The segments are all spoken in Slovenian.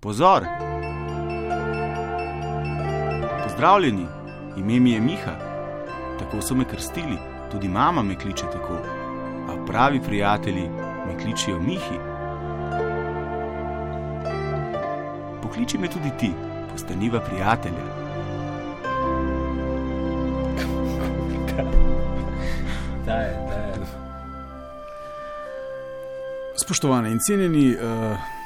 Pozor! Pozdravljeni, ime mi je Miha. Tako so me krstili, tudi mama me kliče tako. A pravi prijatelji me kličijo Mihi. Pokliči me tudi ti, postaniva prijatelja. Daj, daj. Spoštovani in cenjeni, uh,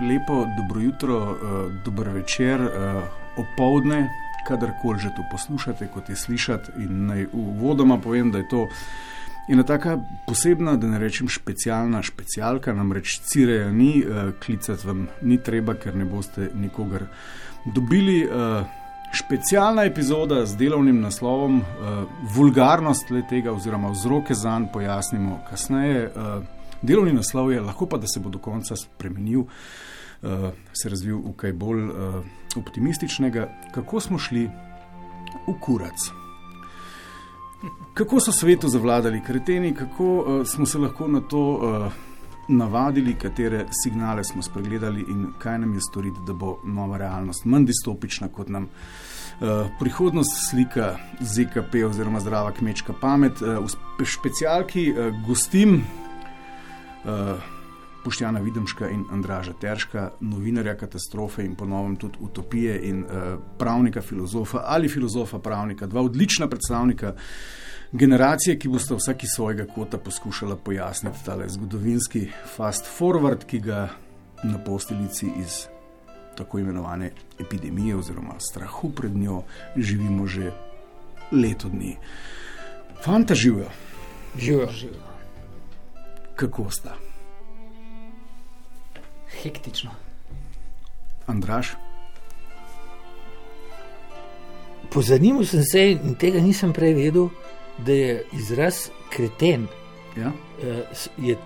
lepo dobro jutro, uh, dober večer, uh, opoldne, kadarkoli že to poslušate, kot je slišati. In naj uvodoma povem, da je to ena taka posebna, da ne rečem specialna specialka, namreč cireja ni, uh, klicati vam ni treba, ker ne boste nikogar dobili. Uh, Specialna epizoda z delovnim naslovom, uh, vulgarnost tega, oziroma vzroke za njega, pojasnimo kasneje. Uh, delovni naslov je, lahko pa da se bo do konca spremenil, uh, se razvil v kaj bolj uh, optimističnega, kako smo šli v kurac. Kako so svetu zavladali kreteni, kako uh, smo se lahko na to uh, navadili, katere signale smo spregledali in kaj nam je storiti, da bo nova realnost manj distopična kot nam. Uh, prihodnost slika ZKP oziroma zdrava kmečka pamet. Uh, v specialki uh, gostim uh, Poštjana Videmška in Andraža Terška, novinarja katastrofe in ponovno tudi utopije in uh, pravnika, filozofa ali filozofa pravnika, dva odlična predstavnika generacije, ki boste vsaki svojega kota poskušala pojasniti tale zgodovinski fast forward, ki ga na posteljici iz tako imenovane epidemije oziroma strahu pred njo živimo že leto dni. Fanta živijo. Živijo. Kako sta? Hektično. Andraš? Pozanimal sem se in tega nisem prej vedel, da je izraz kreten. Ja? eh, Je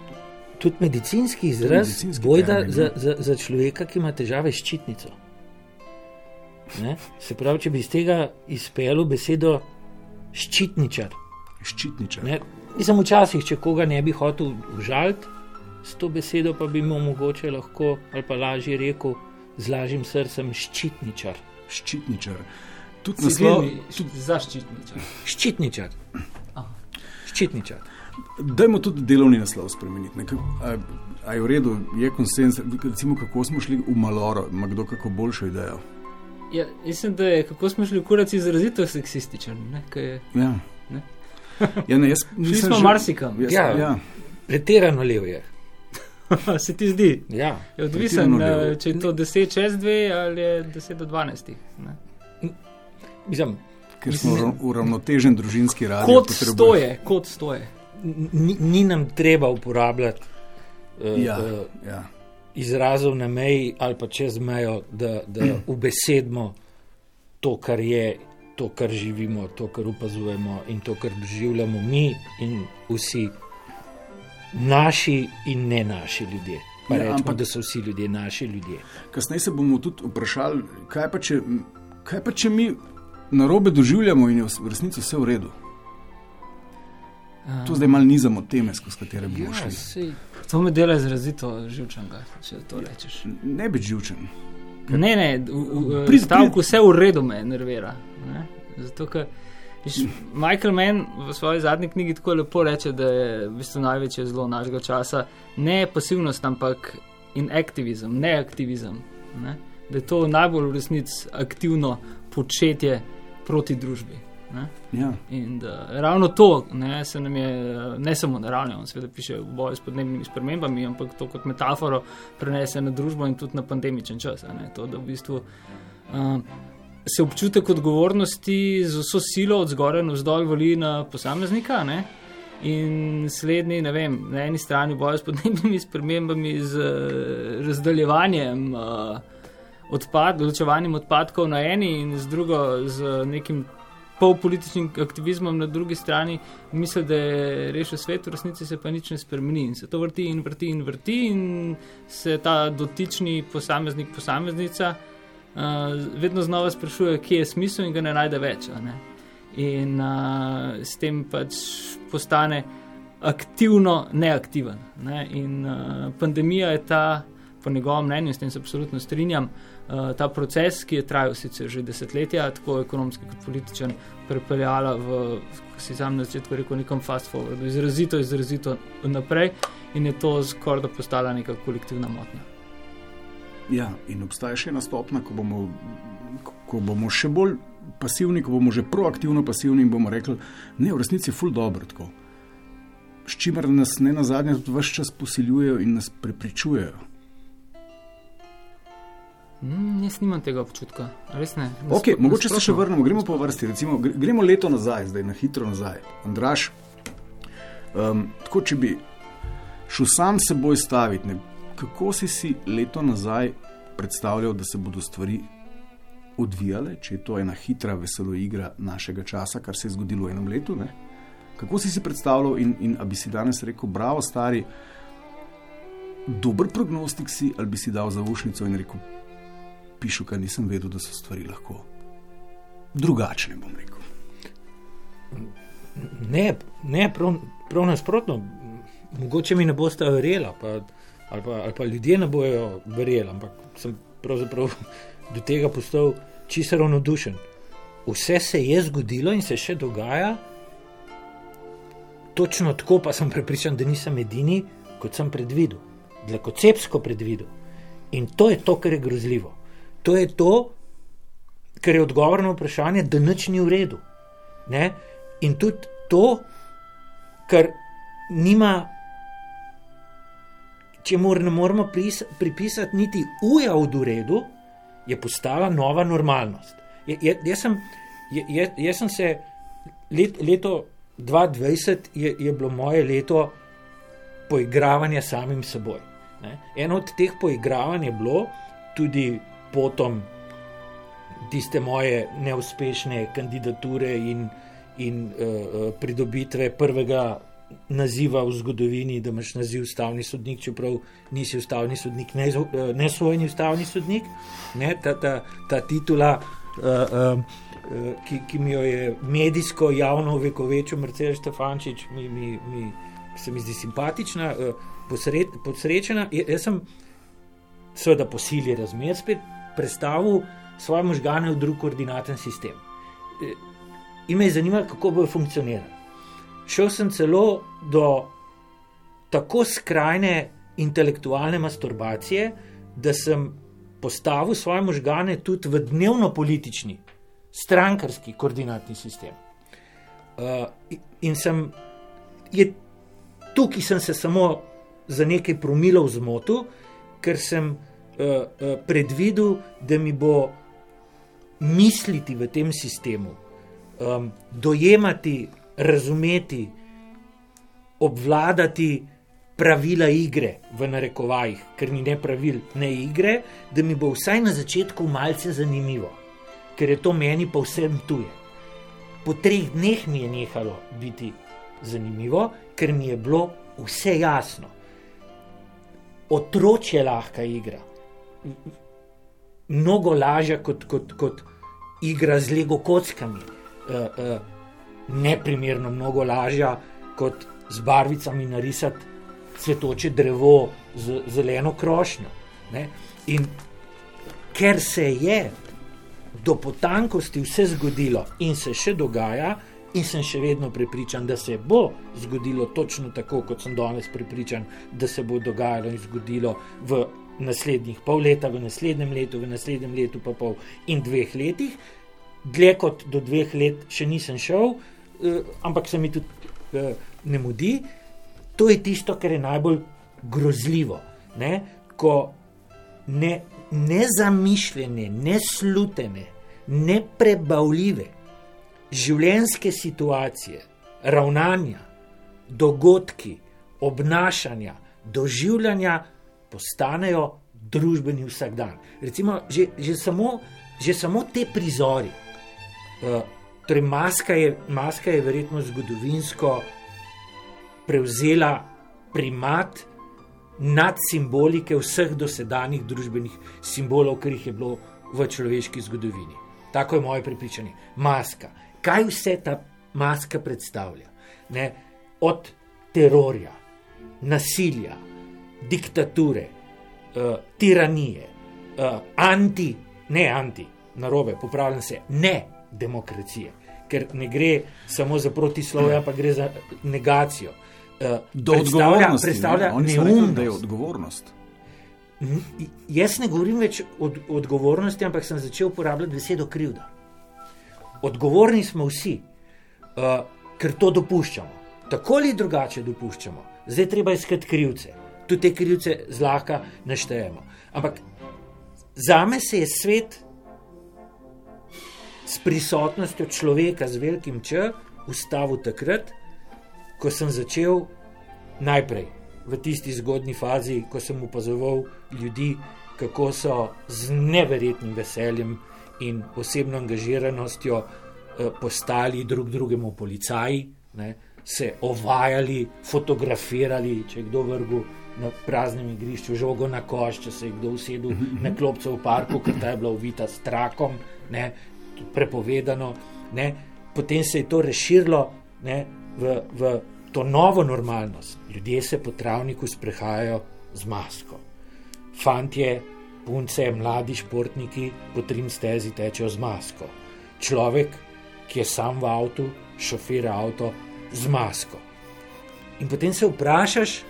tudi medicinski izraz, medicinski bojda termin, za, ja. za, za človeka, ki ima težave s ščitnico. Ne? Se pravi, če bi iz tega izpeljal besedo ščitničar. Ščitničar. Ne? Nisem včasih, če koga ne bi hotel užaliti s to besedo, pa bi mu mogoče lahko ali pa lažje rekel z lažjim srcem ščitničar. Ščitničar. Tudi naslov. Tudi, Zaščitničar. Ščitničar. Aha. Ščitničar. dajmo tudi delovni naslov spremeniti. ne. Ka- A, a je v redu, je konsens, recimo, kako smo šli v Maloro, ima kdo kako boljšo idejo. Ja, mislim, da je kako smo šli v kurac izrazito seksističen. Ne, je- Ja. Ne. Ja, ne, jaz Šli smo že- marsikam. Jaz, Ja. ja. ja. Pretirano lev je. Se ti zdi? Ja. Je odvisen, eh, če je to 10 čez 2 ali je 10 do 12. Ne. Mislim, Ker smo Mislim- urav- uravnotežen družinski radio. Kot potrebujemo. stoje, kot stoje. ni, ni nam treba uporabljati uh, Ja, uh, ja. izrazov na meji ali pa čez mejo, da, da ubesedimo to, kar je, to, kar živimo, to, kar opazujemo in to, kar doživljamo mi in vsi naši in ne naši ljudje. Pa Ja, rečemo, ampak- da so vsi ljudje naši ljudje. Kasneje se bomo tudi vprašali, kaj pa če, kaj pa če mi na robe doživljamo in je v resnici vse v redu. To zdaj malo nizamo teme, skozi katere bomo Ja, šli. To me dela izrazito živčnega, če to rečeš. Ne biti živčen. Ne, ne, v, v, v stavku vse v redu me nervira. Ne? Zato, ker Michael Mann v svoji zadnji knjigi tako lepo reče, da je v bistvu največje zlo našega časa ne pasivnost, ampak inaktivizem, ne aktivizem. Ne? Da je to najbolj v resnici aktivno početje proti družbi. Ne? Ja. In da ravno to ne, se nam je, ne samo naravno, on seveda piše v boju s podnebnimi spremembami, ampak to kot metaforo prenese na družbo in tudi na pandemičen čas. to, da v bistvu um, se občutek odgovornosti z vso silo od zgoraj navzdol vali na posameznika. Ne, In slednji, ne vem, na eni strani bojo s podnebnimi spremembami, z eh, razdaljevanjem, uh, odpad, ločevanjem odpadkov na eni in z drugo, z nekim polpolitičnim aktivizmom na drugi strani, misli, da je rešil svet, v resnici se pa nič ne spremeni in se to vrti in vrti in vrti in se ta dotični posameznik, posameznica uh, vedno znova sprašuje, kje je smisel in ga ne najde več. Ne? In uh, s tem pač postane aktivno neaktiven. Ne? In uh, pandemija je ta po njegovem mnenju, s tem se absolutno strinjam, uh, ta proces, ki je trajal sicer že desetletja, tako ekonomski kot političen, pripeljala v, kot si sam na začetku rekel, nekem fast forwardu, izrazito, izrazito naprej in je to skoraj da postala neka kolektivna motnja. Ja, in obstaja še ena stopna, ko bomo, ko bomo še bolj pasivni, ko bomo že proaktivno pasivni in bomo rekli, ne, v resnici je ful dobro tako. S čimer nas ne na zadnje tudi vse čas posiljujejo in nas prepričujejo. Mm, jaz nimam tega občutka, res ne. Okay, mogoče se še vrnemo, gremo po vrsti. Recimo, gremo leto nazaj, zdaj na hitro nazaj. Andraš, um, tako če bi šel sam seboj staviti, ne, kako si si leto nazaj predstavljal, da se bodo stvari odvijale, če je to ena hitra, veselo igra našega časa, kar se je zgodilo v enem letu. Ne? Kako si si predstavljal in, in ali bi si danes rekel, bravo, stari, dober prognostik si, ali bi si dal zaušnico in rekel, pišu, ker nisem vedel, da so stvari lahko drugačne, bom rekel. Ne, ne prav, prav nasprotno. Mogoče mi ne boste verjeli, ali, ali, ali pa ljudje ne bojo verjeli, ampak sem pravzaprav do tega postal čisto ravnodušen. Vse se je zgodilo in se še dogaja, točno tako pa sem prepričan, da nisem edini, kot sem predvidel, dlakocepsko predvidel. In to je to, kar je grozljivo. To je to, kar je odgovor na vprašanje, da nič ni v redu. Ne? In tudi to, kar nima, če mor, ne moramo pripisati niti uja v redu, je postala nova normalnost. Je, je, jaz, sem, je, jaz sem se let, leto 2020 je, je bilo moje leto poigravanja samim seboj. Ne? Eno od teh poigravanj je bilo tudi potom tiste moje neuspešne kandidature in, in uh, pridobitve prvega naziva v zgodovini, da imaš naziv ustavni sodnik, čeprav nisi ustavni sodnik, ne, ne svojni ustavni sodnik. Ne, ta, ta, ta titula, uh, uh, ki, ki mi jo je medijsko, javno uvekovečil Mercedes Stefančič, mi, mi, mi, se mi zdi simpatična, uh, posred, posrečena. Jaz sem, seveda, po sili razmer spet predstavil svoje možgane v drug koordinaten sistem. In me je zanimalo, kako bo funkcioniral. Šel sem celo do tako skrajne intelektualne masturbacije, da sem postavil svoje možgane tudi v dnevno politični, strankarski koordinatni sistem. Uh, in sem, je, tukaj sem se samo za nekaj promilov zmotil, ker sem uh, uh, predvidel, da mi bo misliti v tem sistemu, um, dojemati razumeti, obvladati pravila igre, v narekovajih, ker ni ne pravil, ne igre, da mi bo vsaj na začetku malce zanimivo, ker je to meni pa vsem tuje. Po treh dneh mi je nehalo biti zanimivo, ker mi je bilo vse jasno. Otroče lahka igra, mnogo lažja kot, kot, kot igra z lego kockami. Uh, uh, neprimerno mnogo lažja kot z barvicami narisati cvetoče drevo z zeleno krošnjo. Ne? In ker se je do potankosti vse zgodilo in se še dogaja, in sem še vedno prepričan, da se bo zgodilo točno tako, kot sem danes prepričan, da se bo dogajalo in zgodilo v naslednjih pol leta, v naslednjem letu, v naslednjem letu pa pol in dveh letih. Dlje kot do dveh let še nisem šel, uh, ampak se mi tudi uh, ne mudi. To je tisto, kar je najbolj grozljivo. Ne? Ko ne, nezamišljene, neslutene, neprebavljive življenjske situacije, ravnanja, dogodki, obnašanja, doživljanja postanejo družbeni vsakdan. Recimo, že, že, samo, že samo te prizori. Uh, Torej, maska je, maska je verjetno zgodovinsko prevzela primat nad simbolike vseh dosedanjih družbenih simbolov, ki jih je bilo v človeški zgodovini. Tako je moje prepričanje. Maska. Kaj vse ta maska predstavlja? Ne? Od terorja, nasilja, diktature, uh, tiranije, uh, anti, ne anti, narobe, popravljam se, ne demokracije, ker ne gre samo za protislovje, pa gre za negacijo. Uh, Do predstavlja, odgovornosti. predstavlja ne? Rekli, neumnost. je odgovornost. Jaz ne govorim več o od, odgovornosti, ampak sem začel uporabljati besedo krivda. Odgovorni smo vsi, uh, ker to dopuščamo. Tako ali drugače dopuščamo. Zdaj treba iskati krivce. Tudi te krivce zlahka naštejemo. Ampak za me se je svet s prisotnostjo človeka z velikim Č ustavil takrat, ko sem začel najprej v tisti zgodni fazi, ko sem opazoval ljudi, kako so z neverjetnim veseljem in osebno angažiranostjo eh, postali drug drugemu policaji, ne, se ovajali, fotografirali, če je kdo vrgel na praznem igrišču žogo na koš, če se je kdo usedel na klopco v parku, ker ta je bila uvita s trakom, ne, prepovedano. Ne. Potem se je to razširilo ne, v, v to novo normalnost. Ljudje se po travniku sprehajajo z masko. Fantje, punce, mladi športniki po trim stezi tečejo z masko. Človek, ki je sam v avtu, šofira avto z masko. In potem se vprašaš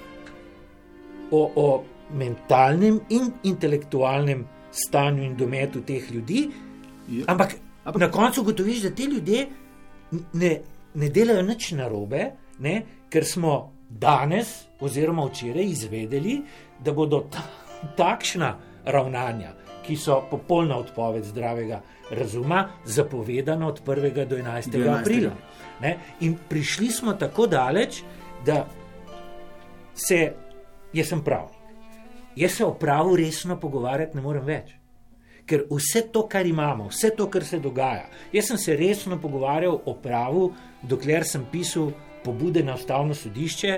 o, o mentalnem in intelektualnem stanju in dometu teh ljudi, Je- ampak, ampak na koncu ugotoviš, da ti ljudje ne, ne delajo nič narobe, ne, ker smo danes oziroma včeraj izvedeli, da bodo ta, takšna ravnanja, ki so popolna odpoved zdravega razuma, zapovedana od 1. do 11. Do 11.. aprila. Ne? In prišli smo tako daleč, da se, jaz sem pravnik, jaz se o pravu resno pogovarjati ne morem več. Ker vse to, kar imamo, vse to, kar se dogaja, jaz sem se resno pogovarjal o pravu, dokler sem pisal pobude na ustavno sodišče,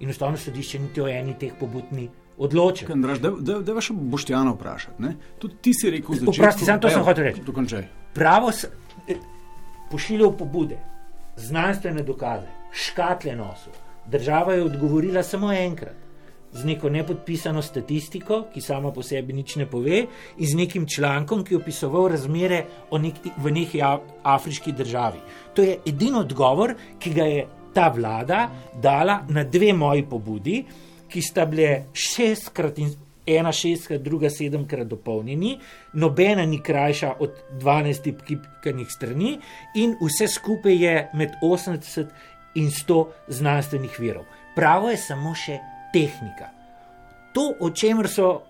in ustavno sodišče niti o eni teh pobud ni odločilo. Kandraž, da, da, da vas še Boštjana vprašati. Ne? Tudi ti si rekel, da Oprosti, samo to sem hotel reči. Dokončaj. Pravo eh, pošiljal pobude, znanstvene dokaze, škatle nosu. Država je odgovorila samo enkrat. Z neko nepodpisano statistiko, ki sama po sebi nič ne pove, in z nekim člankom, ki je opisoval razmere o neki, v neki afriški državi. To je edini odgovor, ki ga je ta vlada dala na dve moji pobudi, ki sta bile šestkrat in ena šestkrat, druga sedemkrat dopolnjeni, nobena ni krajša od 12 tipkanih strani, in vse skupaj je med 80 in 100 znanstvenih virov. Pravo je samo še tehnika. To, o čemer so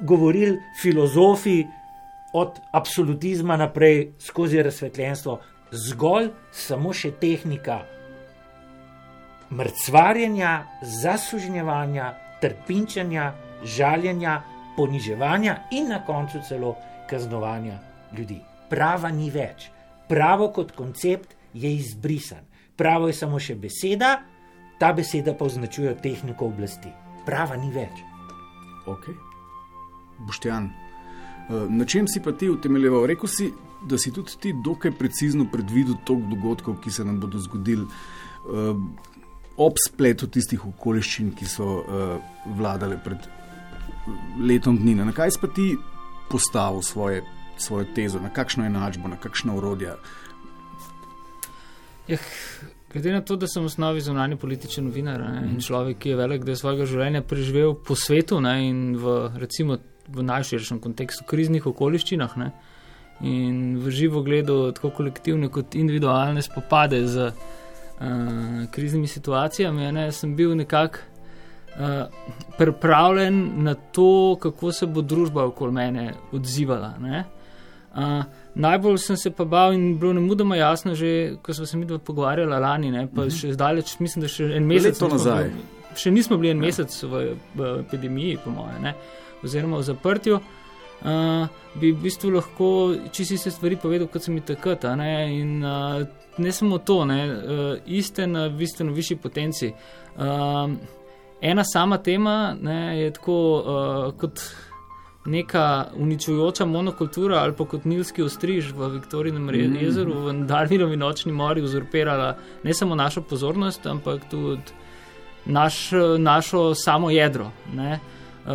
govorili filozofi od absolutizma naprej skozi razsvetljenstvo, zgolj samo še tehnika mrcvarjenja, zasužnjevanja, trpinčenja, žaljenja, poniževanja in na koncu celo kaznovanja ljudi. Prava ni več. Pravo kot koncept je izbrisan. Pravo je samo še beseda, ta beseda pa označuje tehniko oblasti. Prava ni več. Okay. Boštjan, eh, na čem si pa ti utemeljeval? Rekel si, da si tudi ti dokaj precizno predvidel tok dogodkov, ki se nam bodo zgodili eh, ob spletu tistih okoliščin, ki so eh, vladale pred letom dni. Na kaj si pa ti postavil svoje, svojo tezo, na kakšno enačbo, na kakšno urodje? Ja, glede na to, da sem v osnovi zunanji politični novinar ne, in človek, ki je velik del svojega življenja preživel po svetu ne, in v, recimo, v najširšem kontekstu kriznih okoliščinah ne, in v živo gledal tako kolektivne kot individualne spopade z uh, kriznimi situacijami, ne, sem bil nekako uh, pripravljen na to, kako se bo družba okoli mene odzivala. Ne. Uh, najbolj sem se pa bal in bilo nemudoma jasno, že ko smo se mi dva pogovarjali lani, ne, pa uh -huh. še zdaleč, mislim, da še en mesec. Leto nismo nazaj. bili- Še nismo bili en ja. mesec v, v epidemiji, po mojem, ne, oziroma v zaprtju. Uh, bi v bistvu lahko čisto iste stvari povedal, kot sem jih takrat. Ne, in uh, ne samo to, ne, uh, iste na bistveno višji potenci. Uh, ena sama tema ne, je tako uh, kot neka uničujoča monokultura ali pa kot nilski ostriž v Viktorinem mm. jezeru, v Darvinovi nočni mori uzurpirala ne samo našo pozornost, ampak tudi naš, našo samo jedro. Ne. Uh,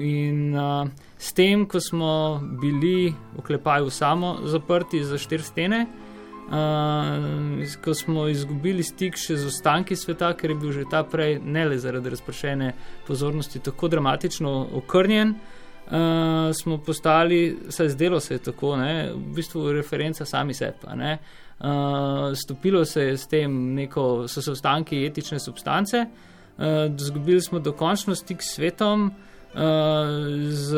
in uh, s tem, ko smo bili v klepaju samo zaprti za štiri stene, uh, ko smo izgubili stik še z ostanki sveta, ker je bil že ta prej, ne le zaradi razpršene pozornosti, tako dramatično okrnjen, uh, smo postali, saj zdelo se je tako, ne, v bistvu referenca sami sebi. Uh, stopilo se je s tem, neko, so se ostanki etične substance, uh, zgubili smo dokončno stik s svetom. Uh, z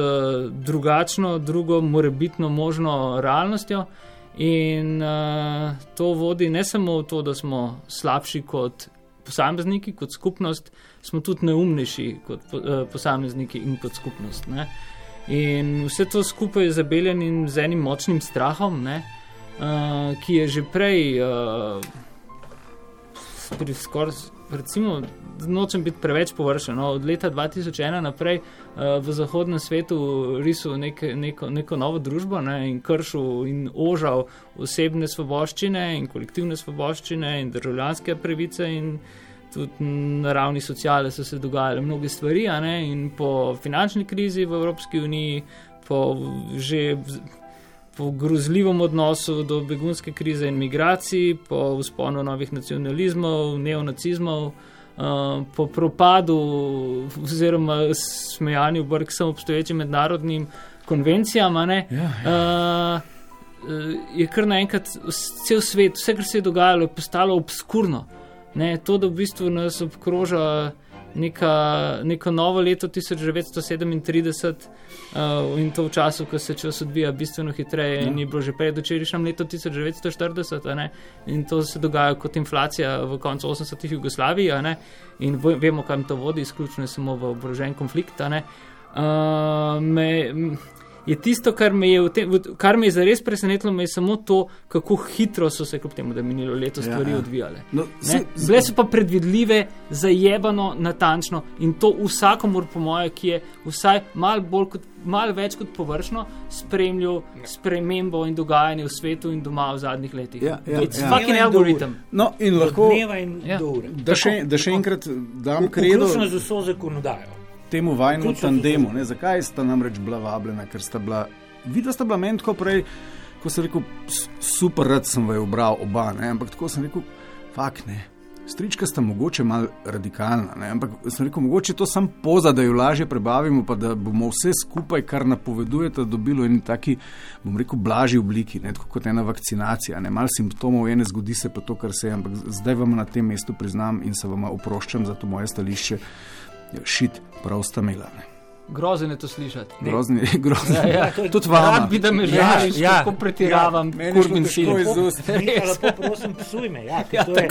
drugačno, drugo, morebitno možno realnostjo, in uh, to vodi ne samo v to, da smo slabši kot posamezniki, kot skupnost, smo tudi neumnejši kot uh, posamezniki in kot skupnost. Ne? In vse to skupaj je zabeljeno z enim močnim strahom, ne? uh, ki je že prej, uh, skoraj recimo, nočem biti preveč površen. No, od leta 2001 naprej uh, v zahodnem svetu risal nek, neko, neko novo družbo ne, in kršil in ožal osebne svoboščine in kolektivne svoboščine in državljanske pravice. In tudi na ravni sociale so se dogajale mnoge stvari. Ne, in po finančni krizi v Evropski uniji, po že po grozljivem odnosu do begunske krize in migracij, po vzponu novih nacionalizmov, neonacizmov, uh, po propadu oziroma smejanju brk samo obstoječim mednarodnim konvencijam, ja, ja. Uh, je kar naenkrat cel svet, vse, kar se je dogajalo, je postalo obskurno. Ne, to, da v bistvu nas obkroža neka, neko novo leto 1937 uh, in to v času, ko se čas odvija bistveno hitreje ja. in je bilo že pred včerajšnjem leto 1940 in to se dogaja kot inflacija v koncu 80-ih Jugoslaviji in vemo, kam to vodi, izključno samo v oborožen konflikt. Uh, me, je tisto, kar me je, tem, kar me je zares presenetilo, je samo to, kako hitro so se, kljub temu, da je minilo leto, ja, stvari ja, ja. odvijale. No, Bile so pa predvidljive, zajebano, natančno in to vsakomur, po moje, ki je vsaj malo mal več kot površno spremljal spremembo in dogajanje v svetu in doma v zadnjih letih. Ja, ja, je ja. fucking algoritem. No, in lahko. In ja. da, še, da še enkrat dam kredo. Vključno z vso zakonodajo temu vajnemu tandemu. Ne? Zakaj sta namreč bila vabljena? Ker sta bila, videla sta bila meni tako prej, ko sem rekel, super, rad sem vaju obral oba, ne? ampak tako sem rekel, fak ne. Strička sta mogoče malo radikalna, ne? ampak sem rekel, mogoče to sam poza, da jo lažje prebavimo, pa da bomo vse skupaj, kar napovedujete, dobili v neki, bom rekel, blažji obliki, ne? tako kot ena vakcinacija. Ne? Mal simptomov ene zgodi se pa to, kar se je, ampak zdaj vam na tem mestu priznam in se vam oproščam za to moje stališče šit, prav sta imela. Grozen je to slišati. Grozen je grozen. Ja, ja. Tudi vam. Rad bi, da me ja, žališ, ja, kako pretiravam. Ja, ja, film. Lepo prosim, psuj me. Ja, ja, to, je,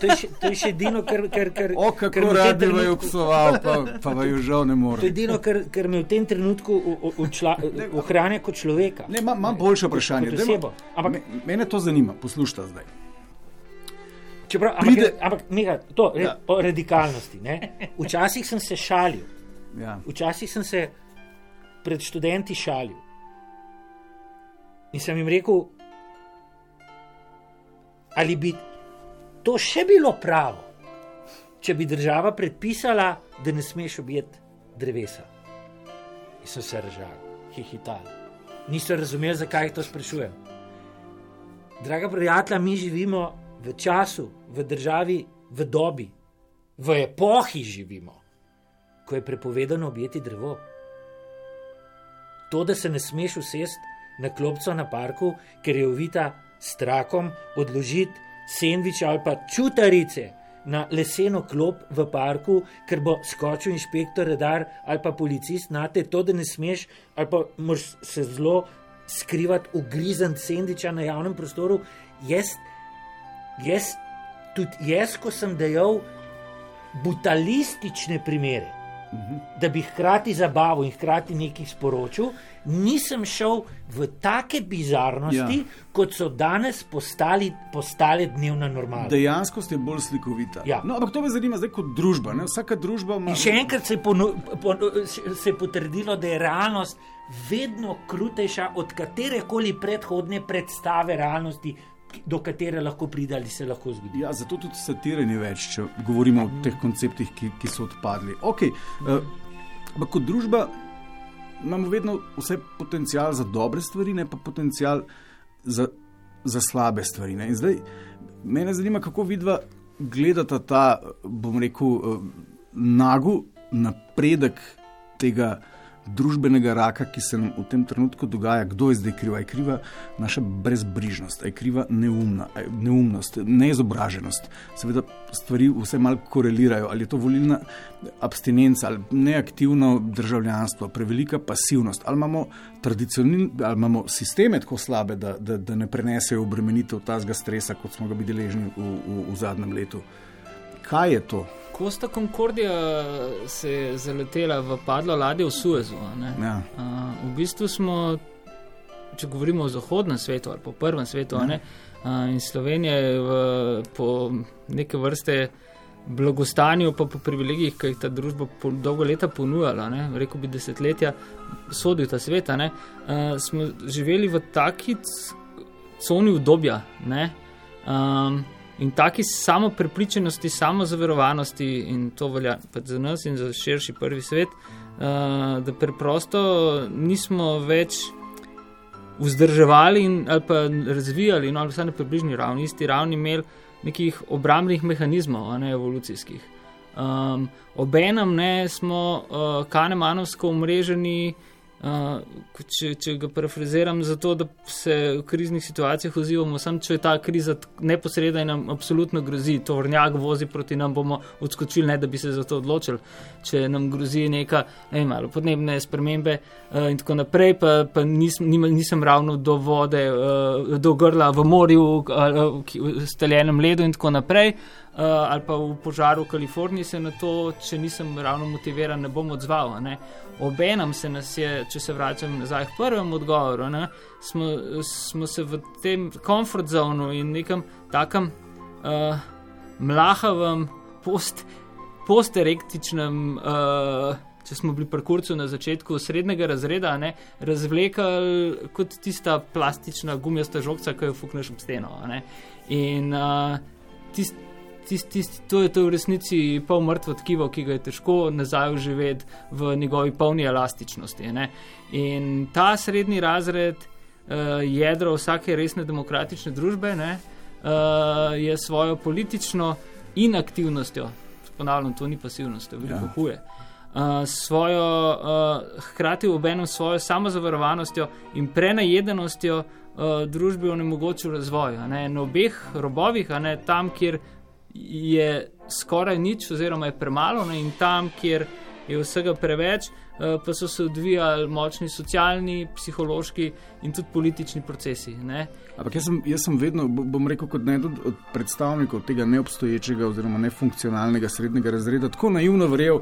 to, je še, to je še edino, kar... kar, kar o, kako rad bi vaju psoval, pa, pa vaju žal ne more. To je edino, kar, kar me v tem trenutku ohranja kot človeka. Ne, imam boljše vprašanje. Ampak mene to zanima, poslušajte zdaj. Čeprav, pride... ampak, ampak Miha, to je ja. o radikalnosti. Ne? Včasih sem se šalil. Ja. Včasih sem se pred študenti šalil. In sem jim rekel, ali bi to še bilo pravo, če bi država predpisala, da ne smeš objeti drevesa. In sem se režal, hihital. Niso razumeli, zakaj to sprašujem. Draga prijatelja, mi živimo v času, v državi, v dobi, v epohi živimo, ko je prepovedano objeti drevo. To, da se ne smeš usesti na klopco na parku, ker je ovita s trakom, odložiti sendviče ali pa čutarice na leseno klop v parku, ker bo skočil inšpektor, redar ali pa policist na te, to, da ne smeš, ali pa moraš se zelo skrivati, ugrizen sendviča na javnem prostoru. Jaz jaz, tudi jaz, ko sem dejal brutalistične primere, uh -huh. da bi hkrati zabavil in hkrati nekaj sporočil, nisem šel v take bizarnosti, ja. kot so danes postali, postale dnevna normalnost. Dejansko je bolj slikovita. Ja. No, ampak to me zanima zdaj kot družba. Ne? Vsaka družba ima. In še enkrat se je, ponu, pon, se je potrdilo, da je realnost. Vedno krutejša od katere koli predhodne predstave realnosti, do katere lahko pride ali se lahko zgodi. Ja, zato tudi satire ni več, če govorimo o teh konceptih, ki, ki so odpadli. Okay, uh, Ampak kot družba imamo vedno vse potencial za dobre stvari, ne pa potencial za, za slabe stvari. Ne? In zdaj me zanima, kako vidva gledata ta, bom rekel, eh, nagu napredek tega družbenega raka, ki se nam v tem trenutku dogaja, kdo je zdaj kriva. Je kriva naša brezbrižnost, je kriva neumna, je neumnost, neizobraženost. Seveda stvari vse malo korelirajo, ali je to volilna abstinenca ali neaktivno državljanstvo, prevelika pasivnost, ali imamo ali imamo sisteme tako slabe, da, da, da ne prenesejo obremenitev tazga stresa, kot smo ga bili deležni v, v, v zadnjem letu. Kaj je to? Kosta Concordija se je zaletela v padlo ladjo v Suezu. Ja. Uh, v bistvu smo, če govorimo o zahodnem svetu ali po prvem svetu, ja. uh, in Slovenija je v, po neke vrste blagostanju, pa po privilegijih, ki jih ta družba po dolgo leta ponujala, ne? rekel bi desetletja, sodi ta svet, uh, smo živeli v taki coni obdobja. Um, In taki samo prepričanosti, samo zaverovanosti, in to velja za nas in za širši prvi svet, uh, da preprosto nismo več vzdrževali in, ali pa razvijali, no, ali vsaj na približni ravni, isti ravni, imeli nekih obrambnih mehanizmov, ne evolucijskih. Um, Obenem ne smo uh, kanemanovsko umreženi. Uh, če, če ga parafraziram, zato da se v kriznih situacijah odzivamo, samo če je ta kriza neposredna in nam absolutno grozi, to vrnjak vozi proti nam, bomo odskočili, ne da bi se za to odločili. Če nam grozi neka ne, malo, podnebne spremembe uh, in tako naprej, pa, pa nisem, nisem ravno do vode, uh, do grla v morju, uh, v staljenem ledu in tako naprej. Ali pa v požaru v Kaliforniji se na to, če nisem ravno motiviran, ne bom odzval. Ne obenem se nas je, če se vračam nazaj k prvemu odgovoru, ne, smo, smo se v tem komfort zonu in nekem takem uh, mlahavem, post, posterektičnem. Uh, Če smo bili pri kurcu na začetku srednjega razreda, ne, razvlekli kot tista plastična gumijasta žogca, ki jo fukneš ob steno. Ne. In uh, tisti tist, tist, to je to v resnici pol mrtvo tkivo, ki ga je težko nazaj uživeti v njegovi polni elastičnosti. Ne? In ta srednji razred, uh, jedro vsake resne demokratične družbe, ne, uh, je svojo politično inaktivnostjo, ponavljam, to ni pasivnost, to je veliko ja. huje. Uh, svojo, uh, hkrati obenem svojo samozavarovanostjo in prenajedenostjo uh, družbi onemogočil razvoj. Na obeh robovih, ne, tam, kjer je skoraj nič, oziroma je premalo, ne? in tam, kjer je vsega preveč, eh, pa so se odvijali močni socialni, psihološki in tudi politični procesi. Ampak jaz sem, jaz sem vedno, bom rekel, kot eden od predstavnikov tega neobstoječega oziroma nefunkcionalnega srednjega razreda, tako naivno verjel.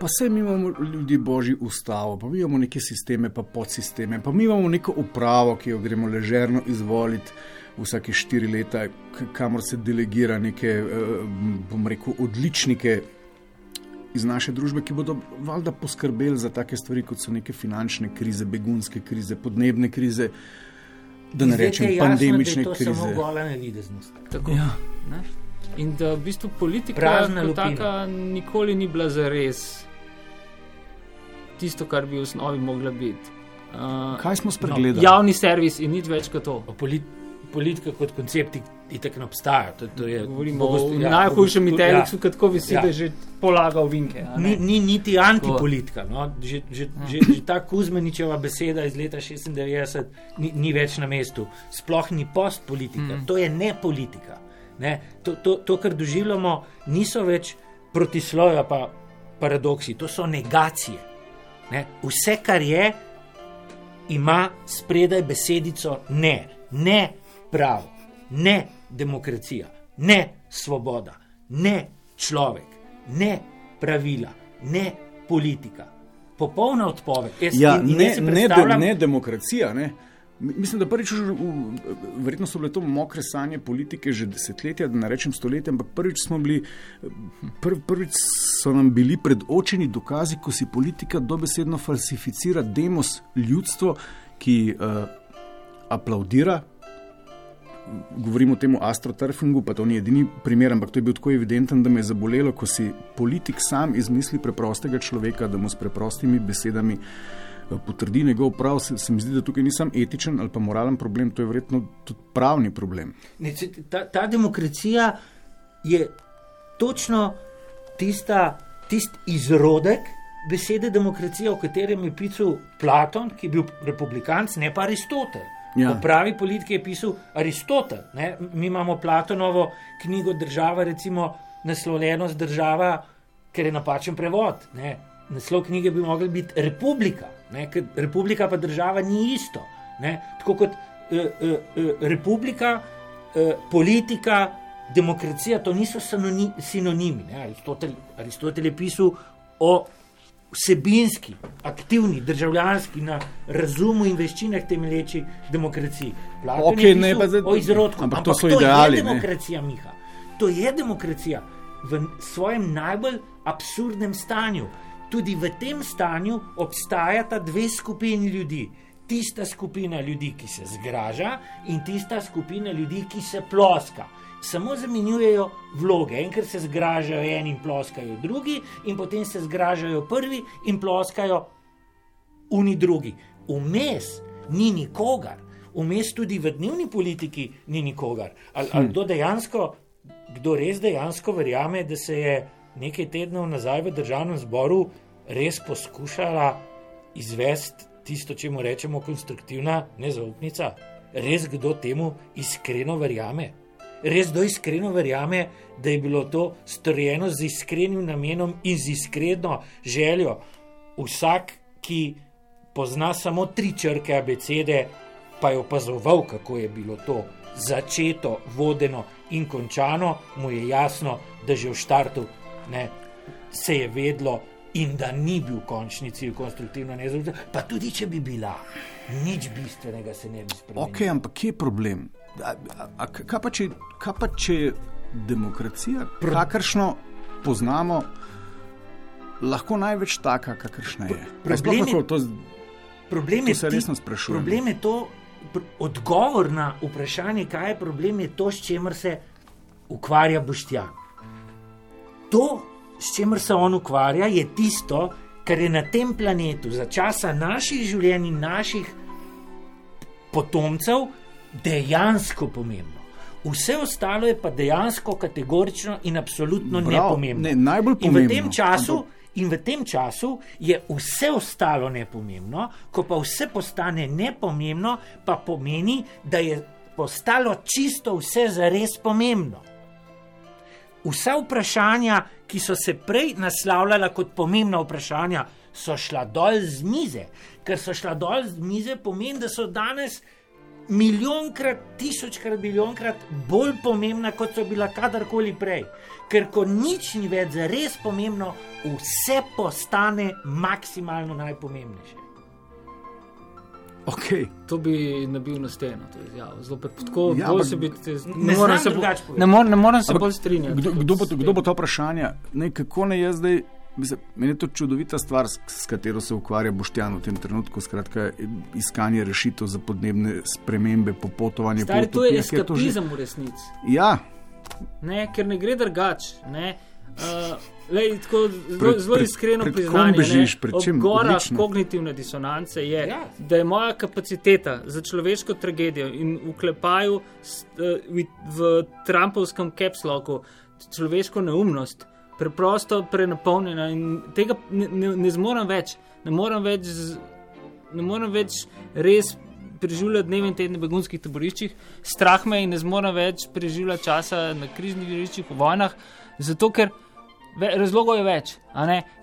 Pa se mi imamo ljudi božji ustavo, pa mi imamo neke sisteme, pa podsisteme, pa mi imamo neko upravo, ki jo gremo ležerno izvoliti vsake štiri leta, kamor se delegira neke, eh, bom rekel, odličnike iz naše družbe, ki bodo valjda poskrbeli za take stvari, kot so neke finančne krize, begunske krize, podnebne krize. Da ne rečem, jasno, pandemične da krize. To je samo gola nevideznost. Ja. Ne? In da v bistvu politika taka nikoli ni bila za res tisto, kar bi v osnovi mogla biti. Uh, Kaj smo spregledali? No, javni servis in nič več kot to. Polit politika kot koncept itek ne obstaja. To, to je, Govorimo o ja, najhujšem iteleksu, ja. kot bi si ja. že polagal vinke. Ni, ni niti antipolitika. No? Že, že, že, že ta Kuzmeničeva beseda iz leta 96 ni, ni več na mestu. Sploh ni postpolitika, mm. to je ne politika. Ne? To, to, to, kar doživljamo, niso več protisloja, pa paradoksi, to so negacije. Ne? Vse, kar je, ima spredaj besedico ne. Ne pravo, ne demokracija, ne svoboda, ne človek, ne pravila, ne politika. Popolna odpoved. Ja, ne, ne, de, ne demokracija. Ne. Mislim, da prvič, verjetno so bile to mokre sanje politike že desetletja, da ne rečem stoletja, ampak prvič, bili, prv, prvič so nam bili predočeni dokazi, ko si politika dobesedno falsificira demos ljudstvo, ki uh, aplaudira govorim o tem astroturfingu, pa to ni edini primer, ampak to je bil tako evidenten, da me je zabolelo, ko si politik sam izmisli preprostega človeka, da mu s preprostimi besedami eh, potrdi njegov prav. Se, se mi zdi, da tukaj ni samo etičen ali pa moralen problem, to je verjetno tudi pravni problem. Ne, ta, ta demokracija je točno tista, tist izrodek besede demokracija, o katerem je pisal Platon, ki je bil republikanc, ne pa Aristotel. Ja. V pravi politiki je pisal Aristotel. Ne? Mi imamo Platonovo knjigo Država, recimo naslovljenost država, ker je napačen prevod. Ne? Naslov knjige bi lahko bil Republika, ne? ker Republika pa država ni isto. Ne? Tako kot uh, uh, Republika, uh, politika, demokracija, to niso sinonimi. Aristotel, Aristotel je pisal o vsebinski, aktivni, državljanski, na razumu in veščinah temelječi demokraciji. Okay, ne, zdaj, o izrodku. Ampak, ampak to so ideali. To je demokracija, ne? Miha. To je demokracija v svojem najbolj absurdnem stanju. Tudi v tem stanju obstajata dve skupini ljudi. Tista skupina ljudi, ki se zgraža, in tista skupina ljudi, ki se ploska samo zamenjujejo vloge. Enkrat se zgražajo eni in ploskajo drugi, in potem se zgražajo prvi in ploskajo oni drugi. Vmes ni nikogar, vmes tudi v dnevni politiki ni nikogar. Ali, ali hm. kdo dejansko, kdo res dejansko verjame, da se je nekaj tednov nazaj v državnem zboru res poskušala izvesti tisto, če mu rečemo konstruktivna nezaupnica? Res kdo temu iskreno verjame? Res do iskreno verjame, da je bilo to storjeno z iskrenim namenom in z iskreno željo. Vsak, ki pozna samo tri črke abecede, pa je opazoval, kako je bilo to začeto, vodeno in končano, mu je jasno, da že v štartu ne, se je vedlo. In da ni bil končni cilj konstruktivno nezaupanje, pa tudi če bi bila, nič bistvenega se ne bi spremenilo. Ok, ampak kje je problem? A, a, a, kaj, pa če, kaj pa če demokracija, kakršno poznamo, lahko največ taka, kakršna je? Problem je, to, problem to se resno sprašuje. Problem je to, odgovor na vprašanje, kaj je problem, je to, s čimer se ukvarja Boštjan. To, s čimer se on ukvarja, je tisto, kar je na tem planetu za časa naših življenj in naših potomcev dejansko pomembno. Vse ostalo je pa dejansko kategorično in absolutno Brav, nepomembno. Ne, najbolj pomembno. In v tem času. In v tem času je vse ostalo nepomembno, ko pa vse postane nepomembno, pa pomeni, da je postalo čisto vse za res pomembno. Vsa vprašanja, ki so se prej naslavljala kot pomembna vprašanja, so šla dol z mize. Ker so šla dol z mize, pomeni, da so danes milijonkrat, tisočkrat, milijonkrat bolj pomembna, kot so bila kadarkoli prej. Ker ko nič ni več za res pomembno, vse postane maksimalno najpomembnejše. Okay. To bi nabil na steno, to je izjavo. Zelo tako, ja, bolj se bi te ne morem se, ne morem, ne morem se bolj strinjati. Kdo, kdo, bo, kdo bo to vprašanje? Ne, kako ne jaz zdaj? Meni je to čudovita stvar, s, katero se ukvarja Boštjan v tem trenutku. Skratka, iskanje rešitev za podnebne spremembe, popotovanje po svetu. To je eskapizem v resnici. Ja. Ne, ker ne gre drugače. Uh, Lej, tako, zelo, zelo iskreno priznanje, da je kognitivna disonanca, je, ja. da je moja kapaciteta za človeško tragedijo in v klepaju v, v Trumpovskem capsloku človeško neumnost preprosto prenapolnjena in tega ne, ne, ne zmorem več. Ne morem več, z, ne morem več res preživljati dneve in tedne v begunskih taboriščih, strah me in ne zmorem več preživljati časa na križnih žariščih v vojnah, zato ker. Razlogov je več,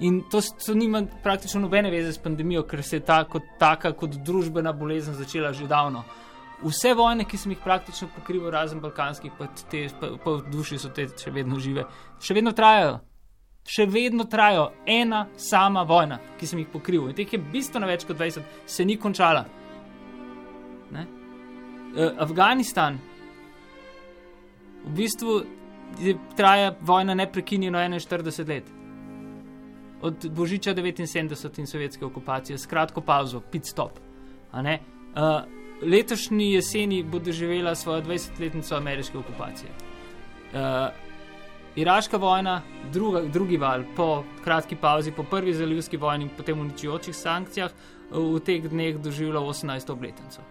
in to, to nima praktično nobene veze s pandemijo, ker se je ta kot taka, kot družbena bolezen začela že davno. Vse vojne, ki sem jih praktično pokrival, razen balkanskih, pa, te, pa, pa v duši so te še vedno žive, še vedno trajajo. Še vedno trajajo ena sama vojna, ki sem jih pokrival. In teh je bistveno več kot 20, se ni končala. Ne? Afganistan, v bistvu traja vojna neprekinjeno 41 let. Od Božiča 79 in sovjetske okupacije, skratko pauzo, pit stop. Uh, letošnji jeseni bo doživela svojo 20-letnico ameriške okupacije. Uh, Iraška vojna, druga, drugi val, po kratki pauzi, po prvi zalivski vojni in potem uničujočih sankcijah, v teh dneh doživela 18. obletnico.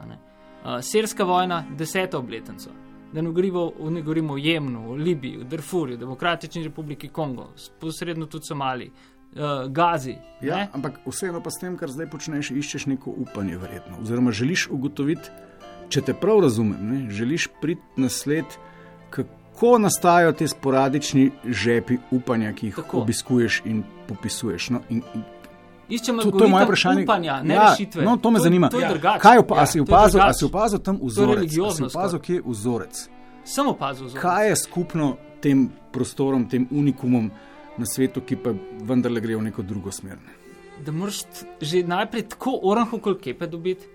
Uh, Sirska vojna, 10. obletnico. Da ne govorimo, ne govorimo o Jemnu, o Libiji, o Darfurju, Demokratični republiki Kongo, posredno tudi Somaliji, uh, Gazi. Ja, ampak vseeno pa s tem, kar zdaj počneš, iščeš neko upanje, verjetno. Oziroma, želiš ugotoviti, če te prav razumem, ne? želiš priti na sled, kako nastajajo te sporadični žepi upanja, ki jih Tako. obiskuješ in popisuješ. No, in, in, Iščemo to, to je moje vprašanje. Upanja, ne ja, rešitve. No, to me to, zanima. To ja. Kaj opa, ja, si opazil, a si opazil tam vzorec? Si opazil, kje je vzorec? Sem opazil vzorec. Kaj je skupno tem prostorom, tem unikumom? Na svetu, ki pa vendarle gre v neko drugo smer. Da moraš že najprej tako oranho kolkepe dobiti,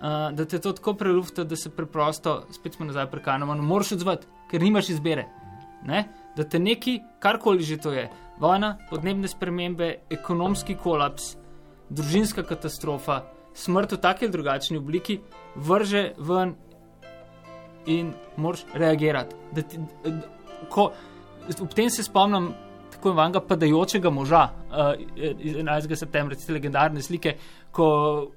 uh, da te to tako prelufta, da se preprosto, spet smo nazaj prekanemo, ne moreš odzvati, ker nimaš izbire. Ne? Da te neki, karkoli že to je, vojna, podnebne spremembe, ekonomski kolaps, družinska katastrofa, smrt v taki ali drugačni obliki, vrže ven in moraš reagirati. Ti, ko, ob tem se spomnim tako imenovanega padajočega moža uh, iz 11. septembra, te legendarne slike, ko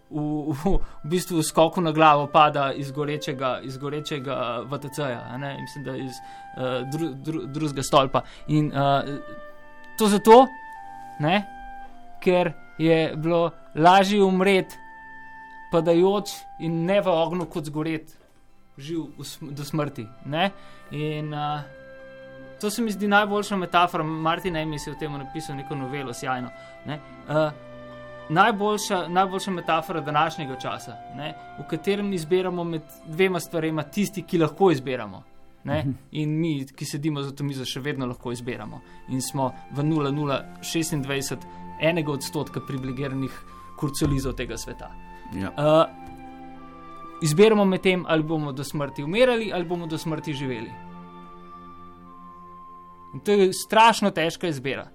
v, v, v bistvu v skoku na glavo pada iz gorečega, iz gorečega VTC-ja, mislim, da iz uh, dru, dru, drugega stolpa. In uh, to zato, ne, ker je bilo lažje umreti, padajoč in ne v ognju, kot zgoreti, živ do smrti. Ne? In uh, to se mi zdi najboljša metafora. Martin Emis je v tem napisal neko novelo, sjajno. Ne? Uh, najboljša, najboljša metafora današnjega časa, ne? v katerem izbiramo med dvema stvarema, tisti, ki lahko izbiramo. Ne? Mhm. In mi, ki sedimo za to mizo, še vedno lahko izbiramo. In smo v 0,026, enega odstotka privilegiranih kurcolizov tega sveta. Ja. Uh, izbiramo med tem, ali bomo do smrti umirali, ali bomo do smrti živeli. In to je strašno težka izbira.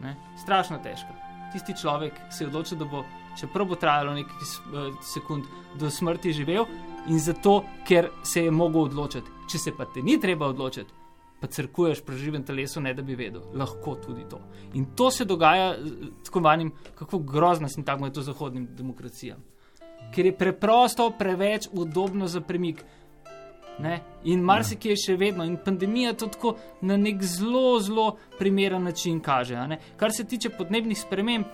Ne? Strašno težka. Tisti človek se je odločil, da bo, čeprav bo trajalo nekaj eh, sekund, do smrti živel in zato, ker se je mogel odločiti. Če se pa te ni treba odločiti, pa crkuješ pri živem telesu, ne da bi vedel, lahko tudi to. In to se dogaja tako manjim, kako grozno sem tako med to zahodnim demokracijam. Ker je preprosto preveč udobno za premik. Ne? In marsikaj je še vedno, in pandemija to tako na nek zelo, zelo primeren način kaže. Kar se tiče podnebnih sprememb,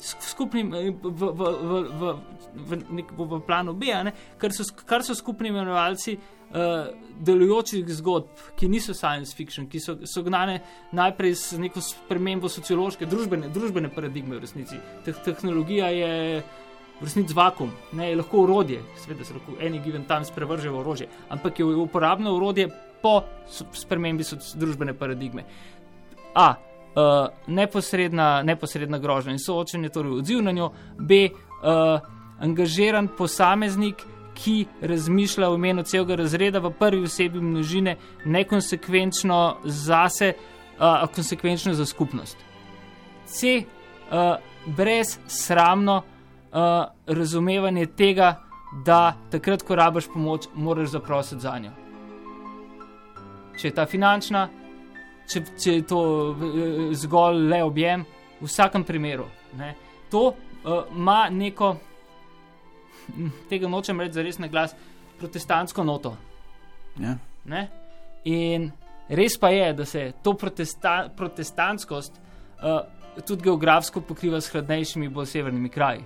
skupnim, eh, v, v, v, v, v, v planu B, kar so, kar so skupni imenovalci uh, delujočih zgodb, ki niso science fiction, ki so, so gnane najprej z neko spremembo sociološke, družbene, družbene paradigme v resnici. Te, tehnologija je v resnici vakum, ne je lahko urodje, seveda se lahko eni given tam sprevržejo orožje, ampak je uporabno urodje po spremembi družbene paradigme. A. Uh, neposredna, neposredna grožnja in soočenje, torej odziv na njo, B. Uh, angažiran posameznik, ki razmišlja v imenu celega razreda, v prvi osebi množine, nekonsekvenčno zase, a uh, konsekvenčno za skupnost. C. Uh, brez sramno, uh, razumevanje tega, da takrat, ko rabiš pomoč, moraš zaprositi za njo. Če je ta finančna, če, če je to uh, zgolj le objem, v vsakem primeru. Ne. To ima uh, neko, tega nočem reči za res na glas, protestantsko noto. Ja. In res pa je, da se to protesta, protestantskost uh, tudi geografsko pokriva s hladnejšimi, bolj severnimi kraji.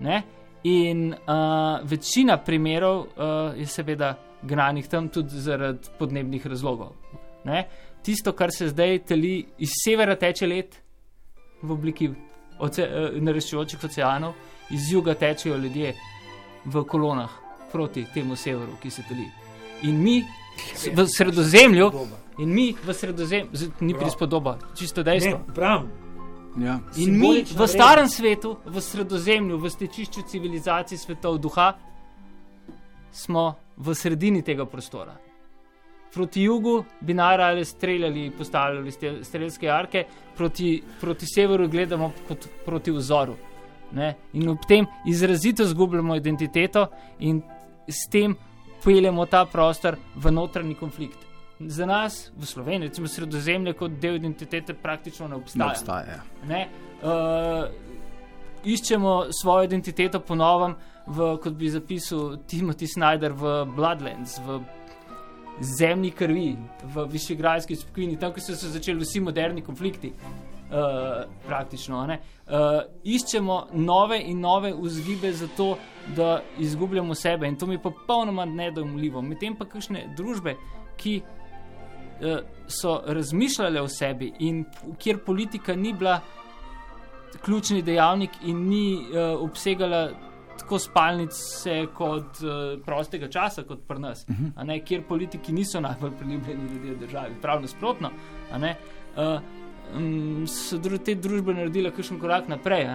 Ne? In uh, večina primerov uh, je seveda gnanih tam tudi zaradi podnebnih razlogov. Ne? Tisto, kar se zdaj teli iz severa, teče let v obliki oce, uh, naraščujočih oceanov, iz juga tečejo ljudje v kolonah proti temu severu, ki se teli. In mi v sredozemlju, in mi v sredozemlju, ni prispodoba, čisto dejstvo. Ne, Ja. In mi v starem svetu, v sredozemlju, v stečišču civilizacij svetov duha, smo v sredini tega prostora. Proti jugu bi narali streljali, postavljali strelske arke, proti, proti severu gledamo kot proti vzoru. Ne? In ob tem izrazito zgubljamo identiteto in s tem peljemo ta prostor v notranji konflikt. Za nas v Sloveniji, recimo sredozemlje, kot del identitete, praktično ne obstaja. Ne obstaja. Ne? Uh, iščemo svojo identiteto ponovno, kot bi zapisal Timothy Snyder v Bloodlands, v zemlji krvi, v Višegrajski skupini, tam, ko so se začeli vsi moderni konflikti. Uh, praktično. Uh, iščemo nove in nove vzgibe za to, da izgubljamo sebe, in to mi je popolnoma nedojemljivo. Medtem pa kakšne družbe, ki so razmišljale o sebi in kjer politika ni bila ključni dejavnik in ni uh, obsegala tako spalnice kot uh, prostega časa, kot pri nas, uh -huh. ne, kjer politiki niso najbolj priljubljeni ljudje v državi, prav nasprotno. Uh, um, so dru te družbe naredile kakšen korak naprej.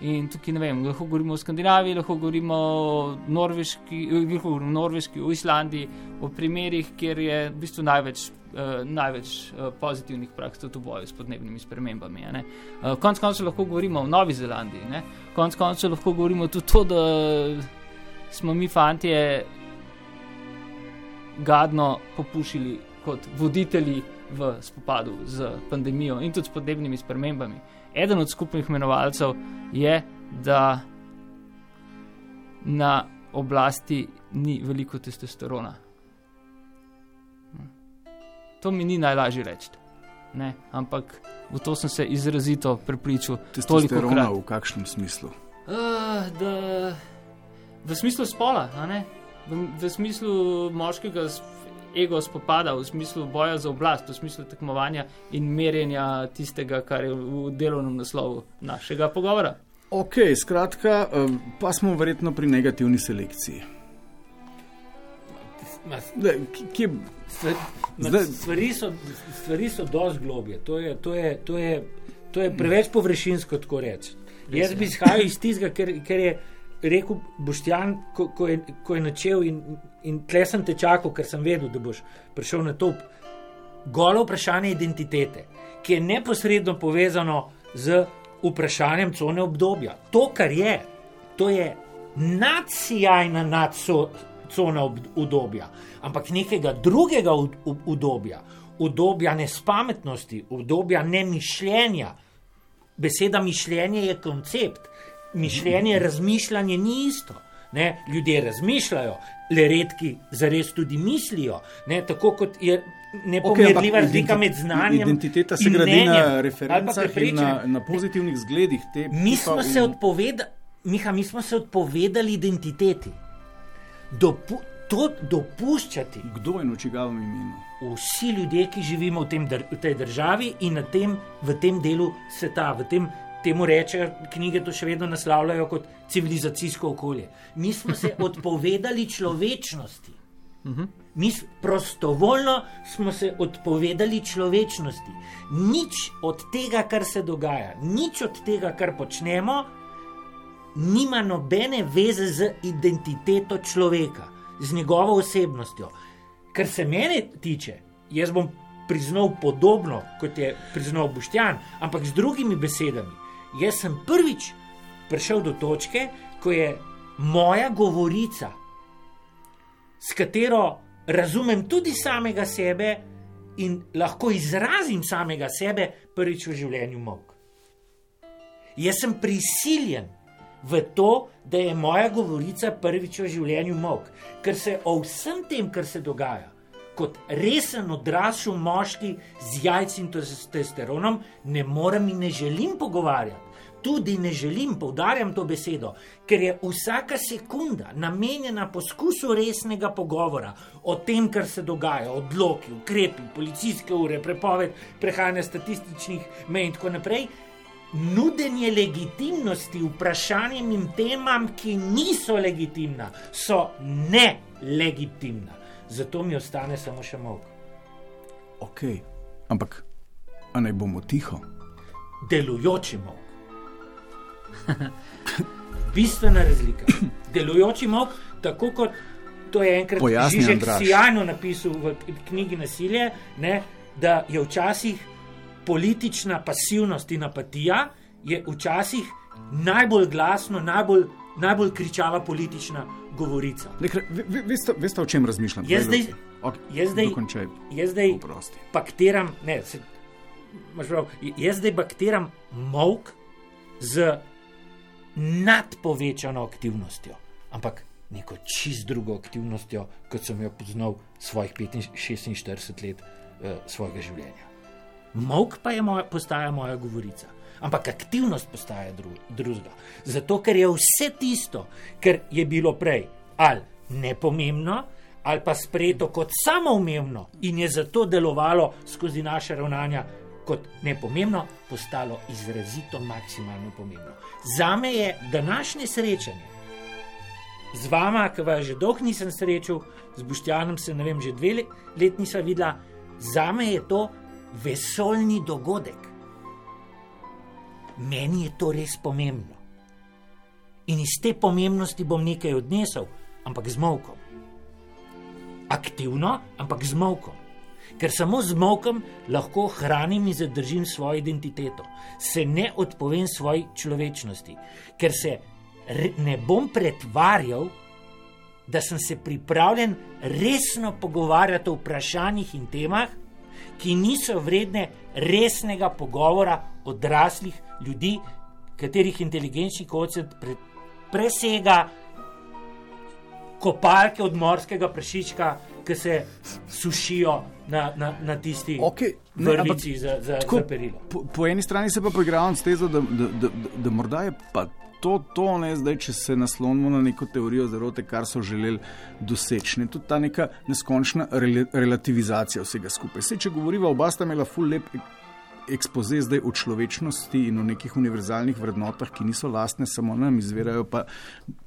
In tukaj ne vem, lahko govorimo o Skandinaviji, lahko govorimo o Norveški, o Norveški, o Islandiji, o primerih, kjer je v bistvu največ uh, največ uh, pozitivnih praks tudi v boju s podnebnimi spremembami. Uh, konec koncev lahko govorimo o Novi Zelandiji, ne? konec koncev lahko govorimo tudi to, da smo mi fantje gadno popušili kot voditelji v spopadu z pandemijo in tudi s podnebnimi spremembami. Eden od skupnih imenovalcev je, da na oblasti ni veliko testosterona. To mi ni najlažje reči. Ne, ampak v to sem se izrazito prepričal. Testosterona v kakšnem smislu? Uh, da, v smislu spola, v, v smislu moškega ego spopada, v smislu boja za oblast, v smislu tekmovanja in merjenja tistega, kar je v delovnem naslovu našega pogovora. Ok, skratka, pa smo verjetno pri negativni selekciji. Kje, stvari, zdaj, stvari, so, stvari so dosti globje. To je, to, je, to, je, to je preveč površinsko, tako reči. Jaz bi izhajal iz tistega, ker, ker je rekel Boštjan, ko, ko, je, ko je načel in, in tle sem te čakal, ker sem vedel, da boš prišel na to. Golo vprašanje identitete, ki je neposredno povezano z vprašanjem cone obdobja. To, kar je, to je nadsijajna nadsojna cona obdobja, ampak nekega drugega obdobja, obdobja nespametnosti, obdobja nemišljenja. Beseda mišljenje je koncept, mišljenje, razmišljanje ni isto. Ne? Ljudje razmišljajo, le redki zares tudi mislijo. Ne? Tako kot je nepomedljiva okay, razlika med znanjem identiteta se gradi na referencah in na, na pozitivnih zgledih. Mi smo, in... odpoveda, Miha, mi smo se odpovedali identiteti dopu, to dopuščati. Kdo je nočigavem imenu? Vsi ljudje, ki živimo v, tem, v tej državi in tem, v tem delu sveta, v tem. Temu reče, knjige to še vedno naslavljajo kot civilizacijsko okolje. Mi smo se odpovedali človečnosti. Mhm. Mi prostovoljno smo se odpovedali človečnosti. Nič od tega, kar se dogaja, nič od tega, kar počnemo, nima nobene veze z identiteto človeka, z njegovo osebnostjo. Kar se mene tiče, jaz bom priznal podobno, kot je priznal Boštjan, ampak z drugimi besedami. Jaz sem prvič prišel do točke, ko je moja govorica, s katero razumem tudi samega sebe in lahko izrazim samega sebe, prvič v življenju mok. Jaz sem prisiljen v to, da je moja govorica prvič v življenju mok, ker se o vsem tem, kar se dogaja, kot resen odrasel moški z jajci in testosteronom, ne morem in ne želim pogovarjati. Tudi ne želim, poudarjam to besedo, ker je vsaka sekunda namenjena poskusu resnega pogovora o tem, kar se dogaja, odloki, ukrepi, policijske ure, prepoved prehajanja statističnih mej in tako naprej, nudenje legitimnosti vprašanjem in temam, ki niso legitimna, so nelegitimna. Zato mi ostane samo še mok. Ok, ampak naj bomo tiho. Delujoči mok. Bistvena razlika. Delujoči mok, tako kot to je enkrat Žižek sjajno napisal v knjigi Nasilje, ne, da je včasih politična pasivnost in apatija je včasih najbolj glasno, najbolj, najbolj kričala politična govorica. Nekaj, ve, ve, veste, veste, o čem razmišljam? Jaz zdaj, Ok, jaz zdaj, dokončaj. jaz zdaj Oprosti. bakteram, ne, se, prav, jaz zdaj bakteram mok z nadpovečano aktivnostjo, ampak neko čist drugo aktivnostjo, kot sem jo poznal svojih 45, 46 let uh, svojega življenja. Mok pa je moja, postaja moja govorica. Ampak aktivnost postaja dru, druga. Zato, ker je vse tisto, kar je bilo prej, ali nepomembno, ali pa sprejeto kot samoumevno in je zato delovalo skozi naše ravnanja kot nepomembno, postalo izrazito maksimalno pomembno. Za me je današnje srečanje z vama, ki vas že dolgo nisem srečal, z Boštjanom se ne vem, že dve le- leti nisva videla, za me je to vesoljni dogodek. Meni je to res pomembno. In iz te pomembnosti bom nekaj odnesel, ampak z molkom. Aktivno, ampak z molkom. Ker samo z molkom lahko hranim in zadržim svojo identiteto, se ne odpovem svoji človečnosti, ker se ne bom pretvarjal, da sem se pripravljen resno pogovarjati o vprašanjih in temah, ki niso vredne resnega pogovora odraslih ljudi, katerih inteligenčni koncept pre, presega kopalke od morskega prašička, ki se sušijo na, na, na tisti Okej, ne, vrvici za, za, tako, za perilo. Po, po eni strani se pa poigravam s tezo, da, da, da, da, da morda je pa to, to ne zdaj, če se naslonimo na neko teorijo zarote, kar so želeli doseči. Ne, tudi ta neka neskončna rel, relativizacija vsega skupaj. Sej, če govoriva, oba sta imela ful lep ekspoze zdaj o človečnosti in o nekih univerzalnih vrednotah, ki niso lastne samo nam, izvirajo pa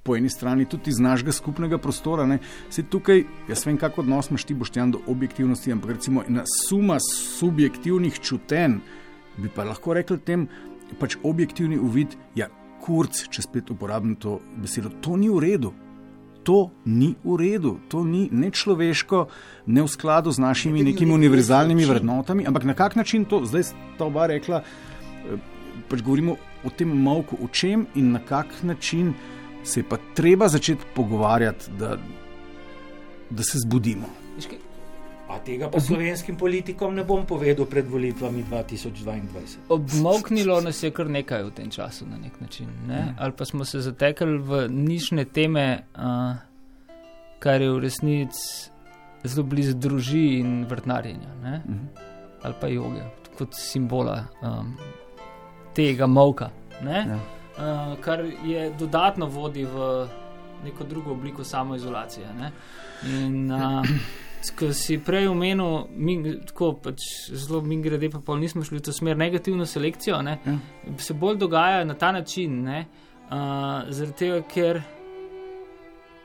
po eni strani tudi iz našega skupnega prostora. Ne. Se tukaj, jaz vem, kako odnos imaš ti boštjan do objektivnosti, ampak recimo ena suma subjektivnih čutenj, bi pa lahko rekli tem, pač objektivni uvid, ja, kurc, če spet uporabim to besedo, to ni v redu. To ni v redu, to ni ne človeško, ne v skladu z našimi Ne, nekimi ne, ne, univerzalnimi vrednotami. Ampak na kak način to, zdaj sta oba rekla, eh, pač govorimo o tem malku, o čem in na kak način se je pa treba začeti pogovarjati, da, da se zbudimo. A tega pa slovenskim politikom ne bom povedal pred volitvami 2022. Obmoknilo nas je kar nekaj v tem času, na nek način. Ne? Ali pa smo se zatekli v nišne teme, uh, kar je v resnici zelo blizu družini in vrtnarjenja, ne? ali pa joge, kot simbola um, tega. Ne? Ja. Uh, kar je dodatno vodi v neko drugo obliko samoizolacije. Ne? In uh, ko si prej omenil, mi, tako pač zelo mi grede, pa pol nismo šli v to smer, negativno selekcijo, ne? Ja. se bolj dogaja na ta način, ne? uh, zaradi tega, ker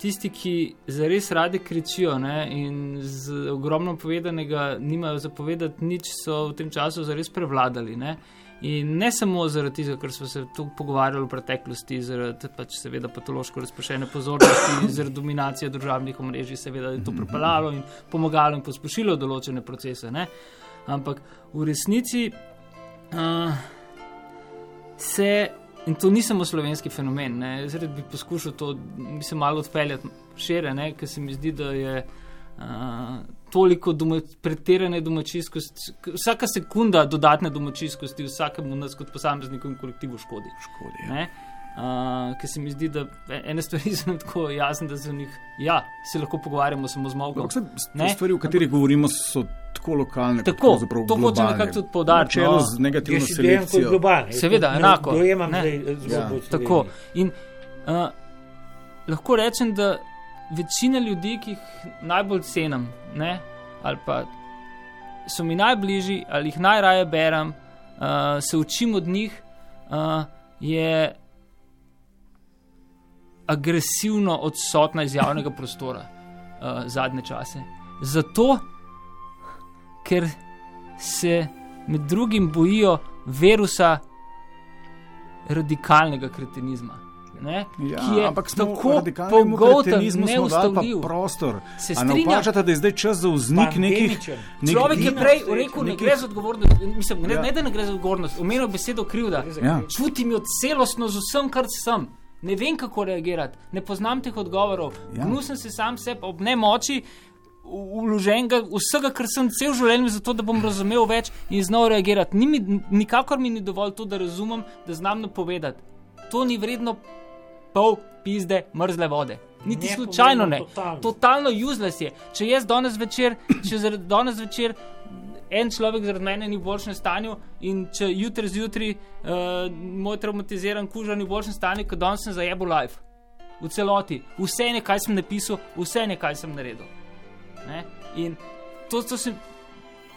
tisti, ki zares radi kričijo ne, in z ogromno povedanega nimajo zapovedati nič, so v tem času zares prevladali. Ne. In ne samo zaradi tega, ker smo se tu pogovarjali v preteklosti, zaradi pač seveda patološko razpršene pozornosti, zaradi dominacije državnih omrežij, seveda je to pripeljalo in pomagalo in pospešilo določene procese. Ne. Ampak v resnici uh, se In to ni samo slovenski fenomen. Ne. Rad bi poskušal to, bi se malo odpeljati šire, ker se mi zdi, da je uh, toliko doma, pretirane domačijskosti, vsaka sekunda dodatne domačijskosti vsakemu nas kot posamezniku in kolektivu škodi. Škodi. Ne. Uh, ker se mi zdi, da ene stvari so nam tako jasne, da se v njih ja, se lahko pogovarjamo samo z. Ampak se Ne? stvari, o katerih govorimo, so tako lokalne, kot Tako, pravzaprav to hočem globalne. nekako tudi poudariti, Načelo no. z negativno Jaz si dejem kot selekcijo. globalni. Seveda, Jaz enako, ne Dojemam ne. zdaj eh, zgodbo Ja. v Sloveniji. Tako. In uh, lahko rečem, da večina ljudi, ki jih najbolj cenim, ne, ali pa so mi najbližji, ali jih najraje berem, uh, se učim od njih, uh, je agresivno odsotna iz javnega prostora uh, zadnje čase. Zato, ker se med drugim bojijo virusa radikalnega kretenizma. Ne, Ja, ki je tako pogoten, pa neustavljiv. prostor. Se ne opažate, da je zdaj čas za vznik nekih. Nek- Človek je prej rekel, ne gre za odgovornost, mislim, ne, Ja. ne da ne gre za odgovornost, omenil besedo krivda. Ja. Čutim jo celostno z vsem, kar sem. Ne vem, kako reagirati, ne poznam teh odgovorov. Ja. Ja. Gnusem se sam sebe ob nemoči. Vloženega vsega, kar sem cel življenje, zato da bom razumel več in znal reagirati. Ni mi, nikakor mi ni dovolj to, da razumem, da znam napovedati. To ni vredno pol pizde mrzle vode. Niti Ne slučajno ne. totalno. Totalno useless je. Če jaz danes večer, če danes večer en človek zaradi mene ni v boljšem stanju in če jutri zjutraj uh, moj traumatiziran kuža ni v boljšem stanju, kot danes sem zajebo life. V celoti, vse nekaj sem napisal, vse nekaj sem naredil. Ne? In to, to, sem,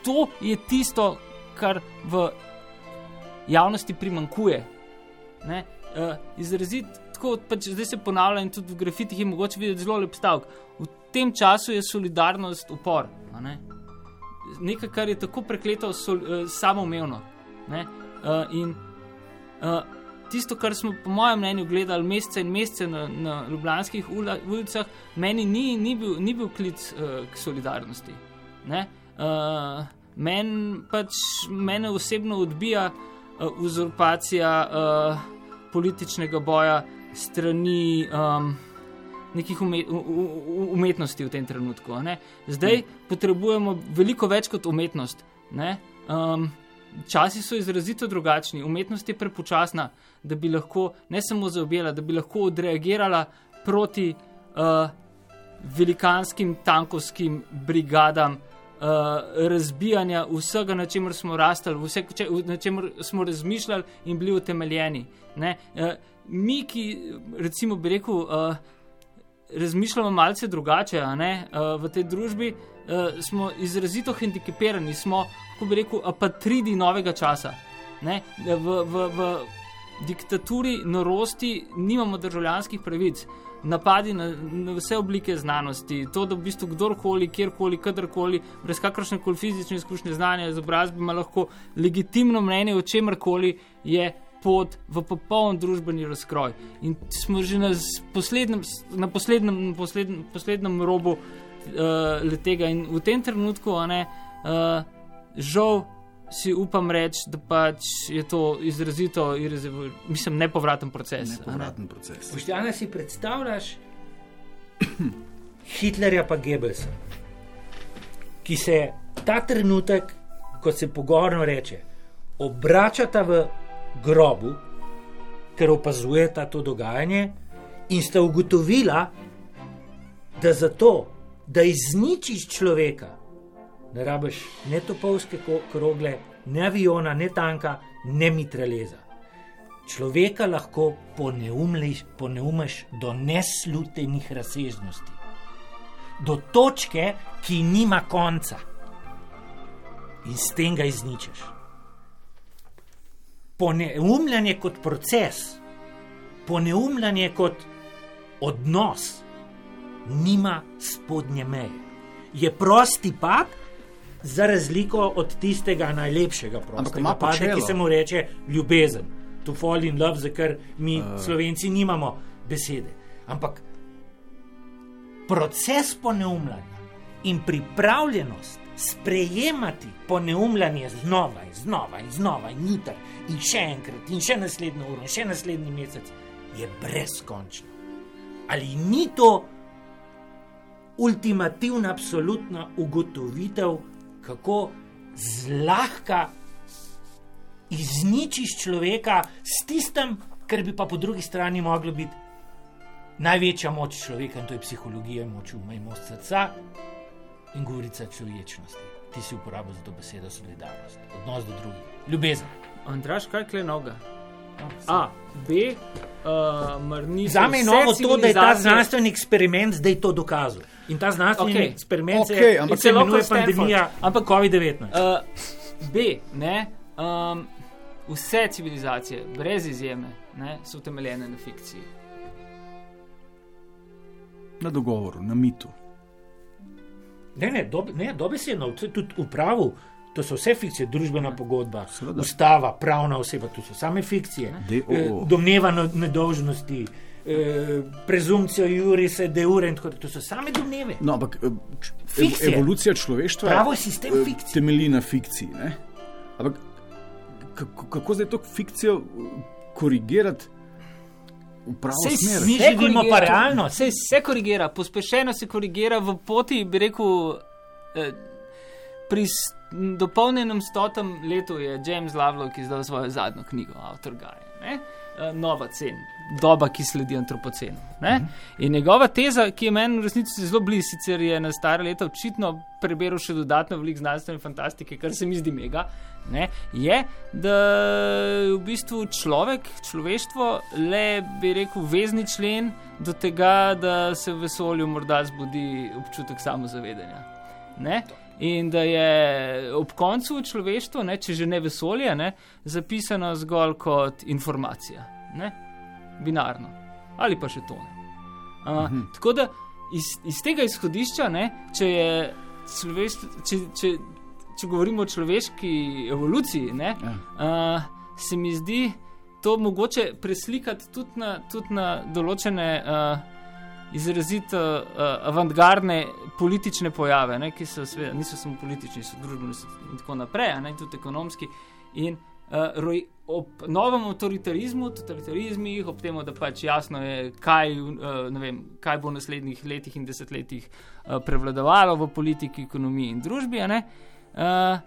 to je tisto, kar v javnosti primankuje. Ne? Uh, izraziti tako, pač zdaj se ponavlja in tudi v grafitih je mogoče videti zelo lep stavek. V tem času je solidarnost upor. Ne? Nekaj, kar je tako prekleto sol, uh, samoumevno. Ne? Uh, in uh, tisto, kar smo, po mojem mnenju, gledali mesece in mesece na, na ljubljanskih ulicah, meni ni, ni, bil, ni bil klic uh, k solidarnosti. Ne? Uh, men pač, mene osebno odbija uh, uzurpacija uh, političnega boja strani um, nekih umet, u- u- umetnosti v tem trenutku. Ne? Zdaj potrebujemo veliko več kot umetnost. Ne? Um, časi so izrazito drugačni, umetnost je prepočasna, da bi lahko ne samo zaobjela, da bi lahko odreagirala proti uh, velikanskim tankovskim brigadam. Uh, razbijanja vsega, na čemer smo rastali, vse, če, na čemer smo razmišljali in bili utemeljeni. Ne? Uh, mi, ki recimo bi rekel, uh, razmišljamo malce drugače ne, uh, v tej družbi, uh, smo izrazito hendikepirani, smo, kako bi rekel, apatridi novega časa. Ne? V, v, v diktaturi norosti nimamo državljanskih pravic. Napadi na, na vse oblike znanosti, to, da v bistvu kdorkoli, kjerkoli, kadarkoli, brez kakršne koli fizične izkušnje, znanja, izobrazbe, ima lahko legitimno mnenje o čemkoli, je pot v popoln družbeni razkroj. In smo že na poslednjem, na poslednjem, poslednjem, poslednjem robu uh, tega. In v tem trenutku, ne, uh, žal si upam reči, da pač je to izrazito, irreziv- mislim, nepovraten proces. ne. Nepovraten proces. Poštjana si predstavljaš Hitlerja pa Goebbelsa, ki se ta trenutek, ko se pogovorno reče, obračata v grobu, ker opazujeta to dogajanje in sta ugotovila, da zato, da izničiš človeka, ne rabiš ne topovske krogle, ne aviona, ne tanka, ne mitraleza. Človeka lahko poneumliš, poneumeš do neslutenih razsežnosti, do točke, ki nima konca in s tem ga izničiš. Poneumljanje kot proces, poneumljanje kot odnos, nima spodnje meje. Je prosti pad, za razliko od tistega najlepšega prostega ima pada, ki se mu reče ljubezen. To fall in love, za kar mi, uh. slovenci, nimamo besede. Ampak proces poneumljanja in pripravljenost sprejemati poneumljanje znova in znova in znova in jutri in še enkrat in še naslednjo uro in še naslednji mesec je brezkončno. Ali ni to ultimativna, absolutna ugotovitev, kako zlahka izničiš človeka s tistem, kar bi pa po drugi strani moglo biti največja moč človeka, in to je psihologija, moč uma in moč srca in govorica človečnosti. Ti si uporabil za to besedo solidarnost, odnos do drugih, ljubezen. Andraš, kaj kle noga? A, B, uh, Za me je novo to, da je ta znanstveni eksperiment zdaj to dokazal. In ta znanstveni okay. eksperiment Okej, se, ampak se imenuje Stanford. pandemija, ampak COVID-19. Uh, B, ne. Um, vse civilizacije, brez izjeme, ne, so utemeljene na fikciji. Na dogovoru, na mitu. Ne, ne, dob, ne dobesedno, tudi v pravu. To so vse fikcije, družbena pogodba, Seveda. ustava, pravna oseba, to so same fikcije. Eh, Domneva no- nedolžnosti, eh, prezumcijo Jurisa, de ure in tako naprej. To so same domneve. No, ampak eh, ev- evolucija človeštva Pravo sistem eh, fikcije. temelji na fikciji. Ne? Ampak kako, zdaj to fikcijo korigirati v pravo Sej smer? Mi Vse živimo korigira, pa realno. Vse se korigira, pospešeno se korigira v poti, bi rekel. Eh, Pri dopolnjenem stotem letu je James Lovelock izdal svojo zadnjo knjigo, avtor Gaja. Ne? Eh, Nova cena, doba, ki sledi antropocenu. Ne? In njegova teza, ki je meni v resnici zelo blizu, sicer je na stare leta očitno preberal še dodatno veliko znanstvene fantastike, kar se mi zdi mega, ne? je, da je v bistvu človek, človeštvo, le bi rekel, vezni člen do tega, da se v vesolju morda zbudi občutek samozavedanja. Ne? In da je ob koncu človeštvo, ne, če že ne vesolje, ne, zapisano zgolj kot informacija, ne, binarno ali pa še tone. Uh, mhm. Tako da iz, iz tega izhodišča, ne, če, je človeštvo, če, če, če govorimo o človeški evoluciji, ne, Ja. uh, se mi zdi to mogoče preslikati tudi na, tudi na določene. Uh, izrazito uh, avantgardne politične pojave, ne, ki so seveda, niso samo politični, so družbeni in tako naprej, ne, tudi ekonomski. In uh, roj, ob novem avtoritarizmu, totalitarizmih, ob tem, da pač jasno je, kaj, uh, vem, kaj bo v naslednjih letih in desetletjih uh, prevladovalo v politiki, ekonomiji in družbi, ne, uh,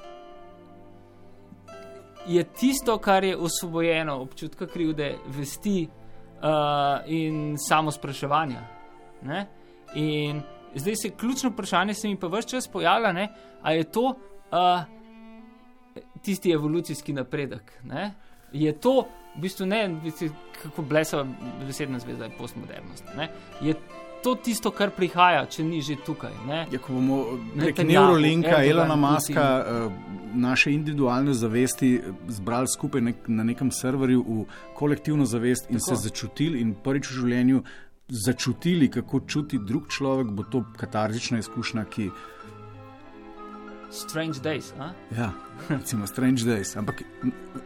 je tisto, kar je osvobojeno občutka krivde, vesti uh, in samo spraševanja. Ne? In zdaj se ključno vprašanje, se mi pa vse čas pojavlja, ne? a je to uh, tisti evolucijski napredek. Ne? Je to, v bistvu ne, kako blesava besedna zvezda je postmodernost. Ne? Je to tisto, kar prihaja, če ni že tukaj. Ne? Ja, ko bomo prek Netanjahu, Neurolinka, Erdogan, Elona Putin. Maska, eh, naše individualne zavesti eh, zbrali skupaj nek, na nekem serverju v kolektivno zavest in Tako. se začutili in prvič v življenju začutili, kako čuti drug človek, bo to katarzična izkušnja, ki Strange days. A? Ja, recimo Strange Days. Ampak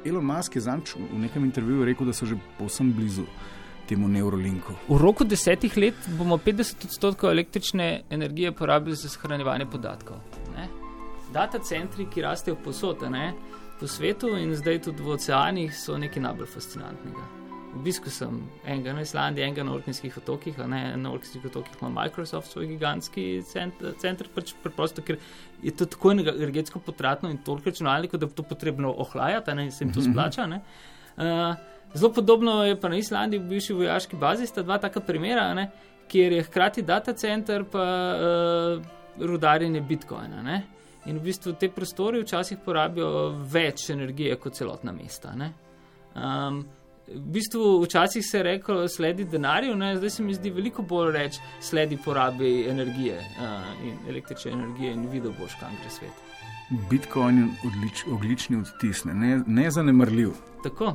Elon Musk je zanč v nekem intervjuju rekel, da so že povsem blizu temu Neurolinku. V roku desetih let bomo 50 odstotkov električne energije porabili za shranjevanje podatkov. Ne? Data centri, ki rastejo posod, a ne, po svetu in zdaj tudi v oceanih, so nekaj najbolj fascinantnega. Obiskal sem enega na Islandiji, enega na Orknijskih otokih, ne na Orknijskih otokih ima Microsoft svoj gigantski center, center pač preprosto, ker je to tako energetsko potratno in toliko računalnikov, da je to potrebno ohlajati, ne in se jim to splača. ne. Uh, zelo podobno je pa na Islandiji, v bivši vojaški bazi, sta dva taka primera, ne, kjer je hkrati data center pa uh, rudarjenje bitcoina. Ne. In v bistvu te prostori včasih porabijo več energije kot celotna mesta. Ne. Um, v bistvu včasih se je rekel, sledi denarju, ne? zdaj se mi zdi veliko bolj reči, sledi porabi energije uh, in električne energije in videl boš, kam gre svet. Bitcoin je odlič, oglični odtis, ne, ne- nezanemrljiv. Tako.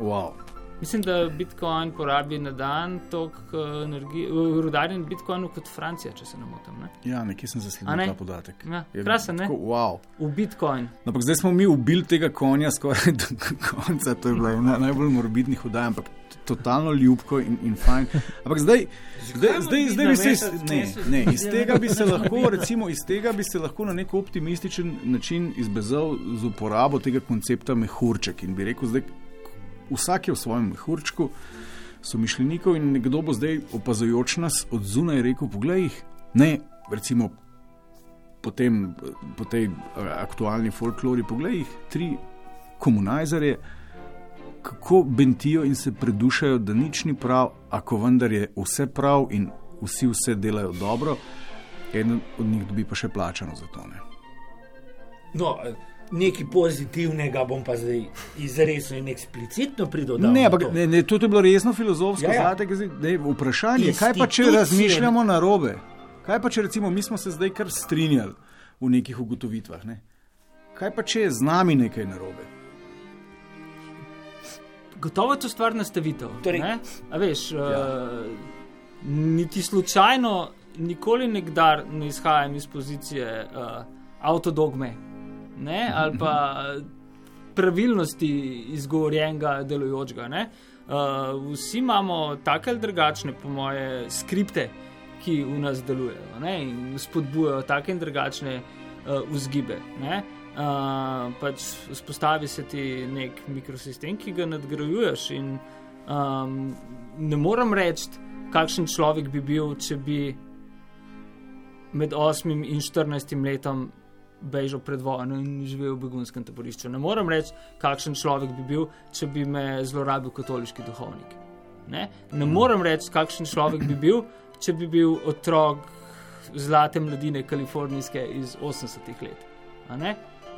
Wow. Mislim, da Bitcoin porabi na dan toliko energije, v rudarjenju Bitcoinu kot Francija, če se ne motim. Ne? Ja, nekje sem zasledil ne? ta podatek. Ja, Je krasen, ne? tako, Wow. V Bitcoin. No, ampak zdaj smo mi ubili tega konja skoraj do konca, to je bila ena najbolj morbidnih oddaj, ampak totalno ljubko in, in fajn. Ampak zdaj, zdaj, zdaj, zdaj bi se iz, ne, ne, iz tega bi se lahko, recimo, iz tega bi se lahko na nek optimističen način izbezel z uporabo tega koncepta mehurček in bi rekel, zdaj vsak je v svojem mehurčku. So mišljenikov in nekdo bo zdaj opazujoč nas od zunaj rekel: Poglej, jih, ne, recimo po, tem, po tej eh, aktualni folklori, poglej, jih, tri komunajzerje, kako bentijo in se predušajo, da nič ni prav, ako vendar je vse prav in vsi vse delajo dobro, eden od njih dobi pa še plačano za to. No, nekaj pozitivnega bom pa zdaj izresno in eksplicitno pridodal. Ne, ampak to. ne, ne, to je bilo resno filozofsko Ja, ja. zadek, ne, vprašanje, kaj pa če razmišljamo na robe? Kaj pa če recimo mi smo se zdaj kar strinjali v nekih ugotovitvah? Ne? Kaj pa če je z nami nekaj narobe? Gotovo je to stvar nastavitev. Torej- ne? A veš, ja. uh, niti slučajno, nikoli nekdar ne izhajam iz pozicije uh, avtodogme ne? ali pa pravilnosti izgovorjenega delujočega. Ne? Uh, vsi imamo take ali drugačne, po moje, skripte, ki v nas delujejo ne? in spodbujajo take in drugačne uh, vzgibe. Ne? Uh, pač vzpostavi se ti nek mikrosistem, ki ga nadgrajuješ. In um, ne morem reči, kakšen človek bi bil, če bi med 8 in 14 letom bežal pred vojno in živel v begunskem taborišču. Ne morem reči, kakšen človek bi bil, če bi me zlorabil katoliški duhovnik. Ne, ne morem reči, kakšen človek bi bil, če bi bil otrok zlate mladine kalifornijske iz 80-ih let.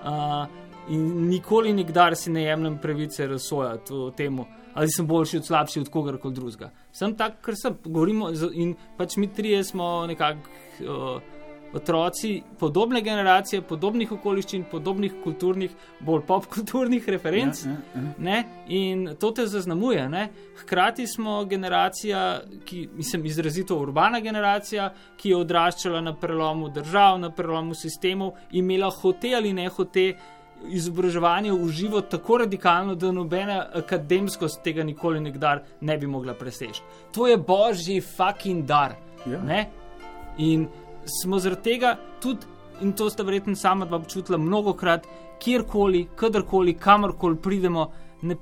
Uh, in nikoli, nikdar si ne jemljem pravice razsojati o tem, ali sem boljši od slabši od kogarkoli drugega. Sem tak, ker sem. Govorimo, in pač mi trije smo nekako. Uh, otroci podobne generacije, podobnih okoliščin, podobnih kulturnih, bolj popkulturnih referenc. Ja, ja, ja. In to te zaznamuje. Ne? Hkrati smo generacija, ki mislim, izrazito urbana generacija, ki je odraščala na prelomu držav, na prelomu sistemov, imela hote ali ne hote. Izobraževanje v živo tako radikalno, da nobena akademskost tega nikoli ne bi mogla preseči. To je božji fucking dar. Ja. In smo zaradi tega tudi, in to sta verjetno sama dva občutila mnogo krat, kjerkoli, kadarkoli, kamorkoli pridemo, ne,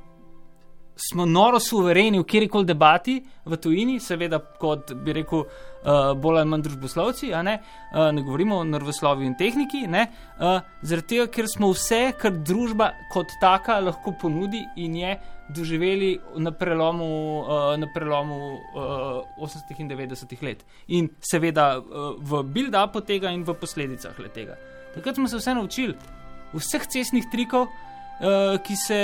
smo noro suvereni v kjerkoli debati v tujini, seveda, kot bi rekel, uh, bolj ali manj družboslovci, ne, uh, ne govorimo o nervoslovju in tehniki, ne, uh, zaradi tega, ker smo vse, kar družba kot taka lahko ponudi in je doživeli na prelomu, uh, na prelomu uh, 80. in 90. let. In seveda uh, v build-upu tega in v posledicah tega. Takrat smo se vse naučili, vseh cestnih trikov, uh, ki se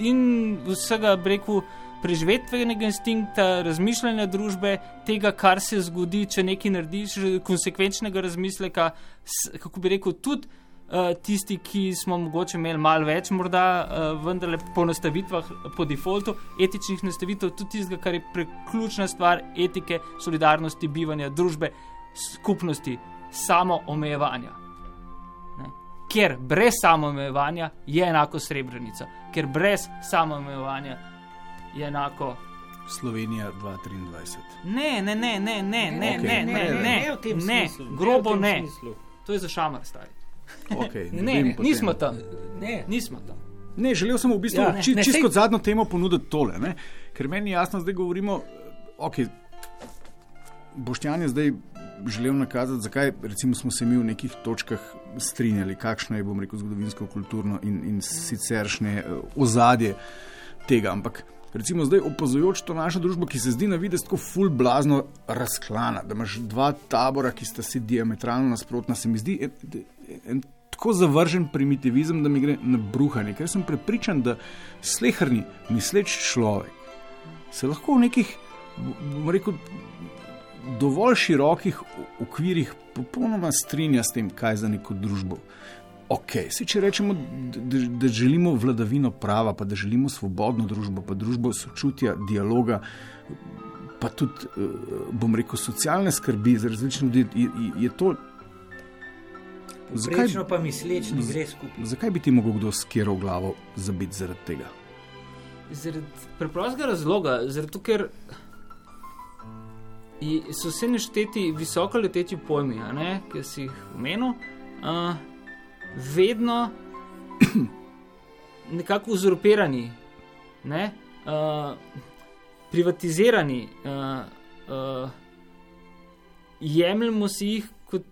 in vsega breku. Preživetvenega instinkta, razmišljanja družbe, tega, kar se zgodi, če nekaj narediš, konsekvenčnega razmisleka, kako bi rekel, tudi uh, tisti, ki smo mogoče imeli malo več, morda uh, vendarle po nastavitvah, po defaultu, etičnih nastavitev, tudi tistega, kar je preključna stvar etike, solidarnosti, bivanja, družbe, skupnosti, samo omejevanja. Ne? Ker brez samo omejevanja je enako srebrenica, ker brez samo omejevanja je enako. Slovenija 2023. Ne, ne, ne, ne, ne, ne, okay. ne, ne, ne, ne, ne, ne, ne, grobo ne. To je za šamar stari. Okay, ne, ne nismo tam. Ne, nismo tam. Ne, želel sem v bistvu ja, či, čisto kot zadnjo temo ponuditi tole, ne? ker meni je jasno, da govorimo. Okay, Boštjan je zdaj želel nakazati, zakaj smo se mi v nekih točkah strinjali, kakšno je, bom rekel, zgodovinsko, kulturno in, in siceršnje uh, ozadje tega. Ampak recimo zdaj opazujoč to našo družbo, ki se zdi na videz tako ful blazno razklana, da imaš dva tabora, ki sta si diametralno nasprotna, se mi zdi en, en tako zavržen primitivizem, da mi gre na bruhanje. Ker sem prepričan, da slehrni, misleč človek se lahko v nekih, bomo rekel, dovolj širokih okvirih popolnoma strinja s tem, kaj za neko družbo ok. Se, če rečemo, da, da želimo vladavino prava, pa da želimo svobodno družbo, pa družbo sočutja, dialoga, pa tudi, eh, bom rekel, socialne skrbi za različne ljudi, je, je to. Zakaj pa misleč, da gre skupaj? Zakaj bi ti mogel kdo skiral glavo za biti zaradi tega? Zaradi preprostega razloga, zato ker so vse nešteti visoko leteči pojmi, ki si jih omenil. Uh, vedno nekako uzurpirani, ne? uh, privatizirani, uh, uh, jemljemo si jih, kot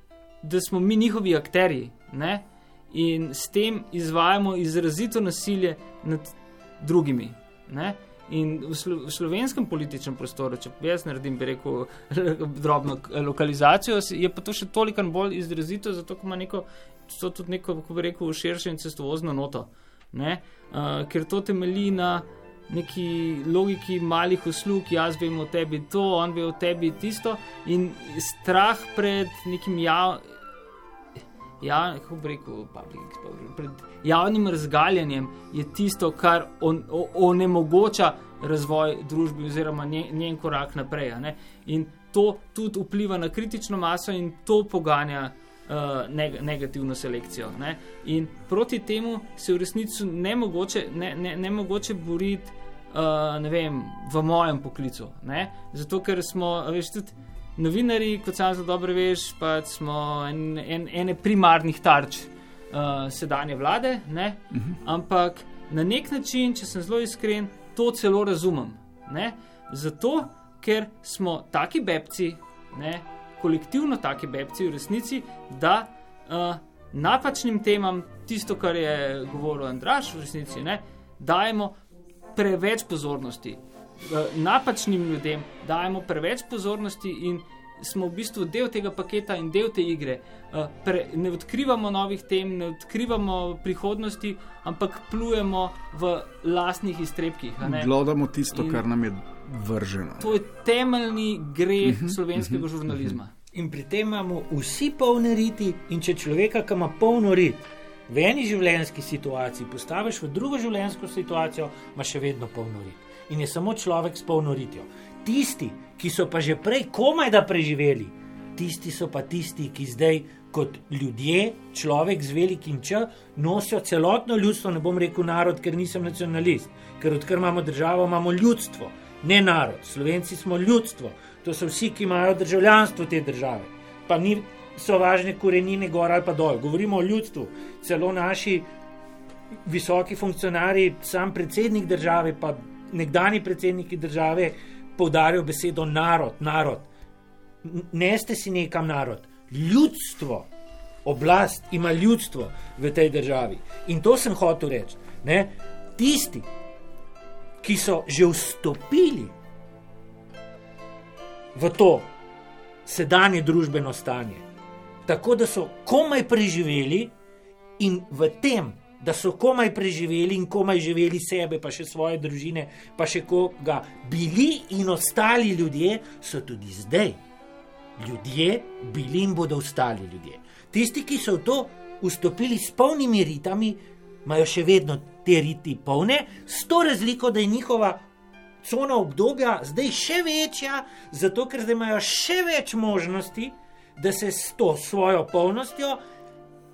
da smo mi njihovi akteri ne? in s tem izvajamo izrazito nasilje nad drugimi. Ne? In v, slo, v slovenskem političnem prostoru, če jaz naredim, bi rekel, drobno lokalizacijo, je pa to še toliko bolj izrazito, zato ima neko, tudi neko, kako bi rekel, širše in cestovozno noto. Uh, ker to temelji na neki logiki malih uslug, jaz vem o tebi to, on ve o tebi tisto, in strah pred nekim javnim ja, kako bi rekel, pred javnim razgaljanjem je tisto, kar on, onemogoča razvoj družbe oziroma njen, njen korak naprej. In to tudi vpliva na kritično maso in to poganja. Uh, neg negativno selekcijo. Ne? In proti temu se v resnici ne mogoče, ne, ne, ne mogoče boriti uh, ne vem, v mojem poklicu. Ne? Zato, ker smo, veš, tudi novinari, kot sam zelo dobro veš, pa smo en, en, ene primarnih tarč uh, sedanje vlade, uh -huh. ampak na nek način, če sem zelo iskren, to celo razumem. Ne? Zato, ker smo taki bebci, ne? kolektivno taki bebci v resnici, da uh, napačnim temam, tisto, kar je govoril Andraš v resnici, ne? dajemo preveč pozornosti. Napačnim ljudem dajemo preveč pozornosti in smo v bistvu del tega paketa in del te igre. Eh, pre, ne odkrivamo novih tem, ne odkrivamo prihodnosti, ampak plujemo v lastnih iztrebkih. Glodamo tisto, in kar nam je vrženo. To je temeljni greh uh mhm, -huh, slovenskega uh mhm, -huh, žurnalizma. Uh -huh. In pri tem imamo vsi polne riti, in če človeka, ki ima polno rit, v eni življenjski situaciji postaviš v drugo življenjsko situacijo, ima še vedno polno rit. In je samo človek s polno ritjo. Tisti, ki so pa že prej komaj da preživeli, tisti so pa tisti, ki zdaj kot ljudje, človek z velikim č, nosijo celotno ljudstvo, ne bom rekel narod, ker nisem nacionalist, ker odkar imamo državo, imamo ljudstvo, ne narod. Slovenci smo ljudstvo, to so vsi, ki imajo državljanstvo te države. Pa ni so važne korenine gor ali pa dol. Govorimo o ljudstvu, celo naši visoki funkcionarji, sam predsednik države, pa nekdani predsedniki države poudarijo besedo narod, narod. Ne ste si nekam narod, ljudstvo, oblast ima ljudstvo v tej državi. In to sem hotel reči. Ne? Tisti, ki so že vstopili v to sedanje družbeno stanje, tako da so komaj preživeli in v tem da so komaj preživeli in komaj živeli sebe, pa še svoje družine, pa še koga bili in ostali ljudje, so tudi zdaj. Ljudje bili in bodo ostali ljudje. Tisti, ki so v to vstopili s polnimi ritami, imajo še vedno te riti polne, s to razliko, da je njihova cona obdobja zdaj še večja, zato ker zdaj imajo še več možnosti, da se s to svojo polnostjo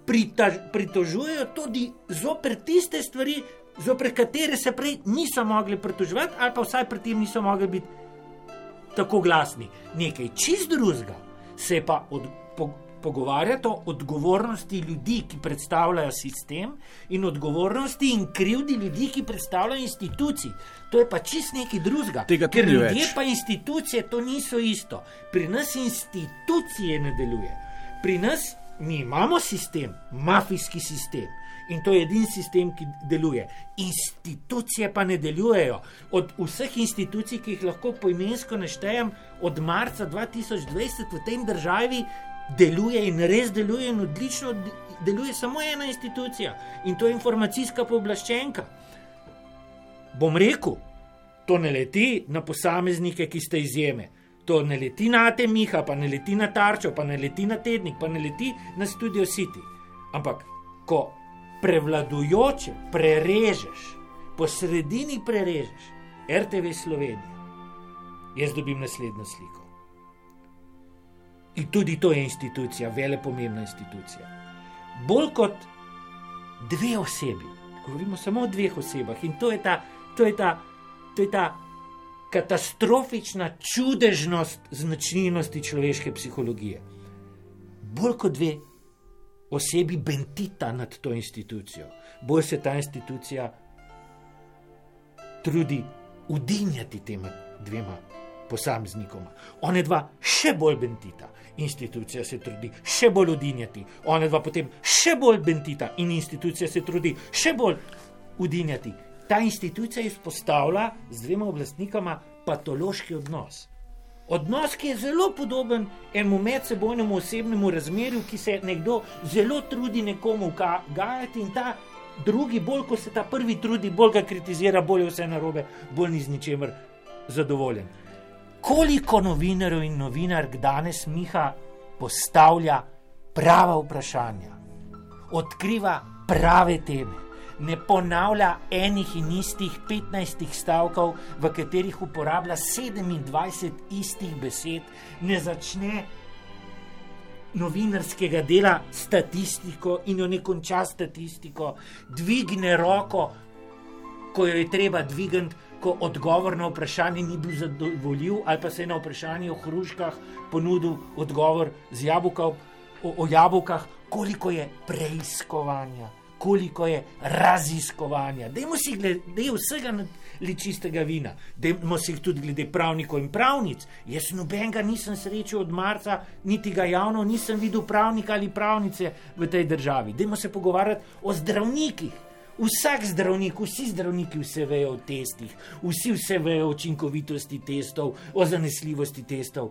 pritaž, pritožujejo tudi zoper tiste stvari, zoper katere se prej niso mogli pritoževati, ali pa vsaj pri tem niso mogli biti tako glasni. Nekaj čist drugega se pa od, po, pogovarjati o odgovornosti ljudi, ki predstavljajo sistem, in odgovornosti in krivdi ljudi, ki predstavljajo institucije. To je pa čist nekaj drugega. Ker ljudje več. pa institucije to niso isto. Pri nas institucije ne deluje. Pri nas mi imamo sistem, mafijski sistem. In to je edini sistem, ki deluje. Institucije pa ne delujejo. Od vseh institucij, ki jih lahko poimensko naštejem, od marca 2020 v tej državi deluje in res deluje in odlično deluje samo ena institucija in to je informacijska pooblaščenka. Bom rekel, to ne leti na posameznike, ki ste izjeme to ne leti na te miha, pa ne leti na tarčo, pa ne leti na tednik, pa ne leti na studio City. Ampak, ko prevladujoče prerežeš, po sredini prerežeš RTV Slovenija, jaz dobim naslednjo sliko. Tudi to je institucija, vele pomembna institucija. Bolj kot dve osebi, govorimo samo o dveh osebah in to je ta, to je ta, to je ta katastrofična čudežnost značilnosti človeške psihologije. Bolj kot dve osebi bentita nad to institucijo, bolj se ta institucija trudi udinjati tema dvema posameznikoma. One dva še bolj bentita, institucija se trudi še bolj udinjati, one dva potem še bolj bentita in institucija se trudi še bolj udinjati ta institucija izpostavlja z dvema oblastnikama patološki odnos. Odnos, ki je zelo podoben enemu medsebojnemu osebnemu razmerju, ki se nekdo zelo trudi nekomu gajati in ta drugi, bolj ko se ta prvi trudi, bolj ga kritizira, bolj vse narobe, bolj ni z ničemer zadovoljen. Koliko novinarjev in novinark danes Miha postavlja prava vprašanja, odkriva prave teme? ne ponavlja enih in istih 15 stavkov, v katerih uporablja 27 istih besed, ne začne novinarskega dela statistiko in jo ne konča statistiko, dvigne roko, ko jo je treba dvigati, ko odgovor na vprašanje ni bil zadovoljiv, ali pa se je na vprašanje o hruškah ponudil odgovor z jabolka, o, o jabolkah, koliko je preiskovanja, koliko je raziskovanja. Dajmo si glede vsega li čistega vina, dajmo si jih tudi glede pravnikov in pravnic. Jaz nobenega nisem srečal od marca, niti ga javno nisem videl pravnika ali pravnice v tej državi. Dajmo se pogovarjati o zdravnikih. Vsak zdravnik, vsi zdravniki vse vejo o testih, vsi vse vejo o učinkovitosti testov, o zanesljivosti testov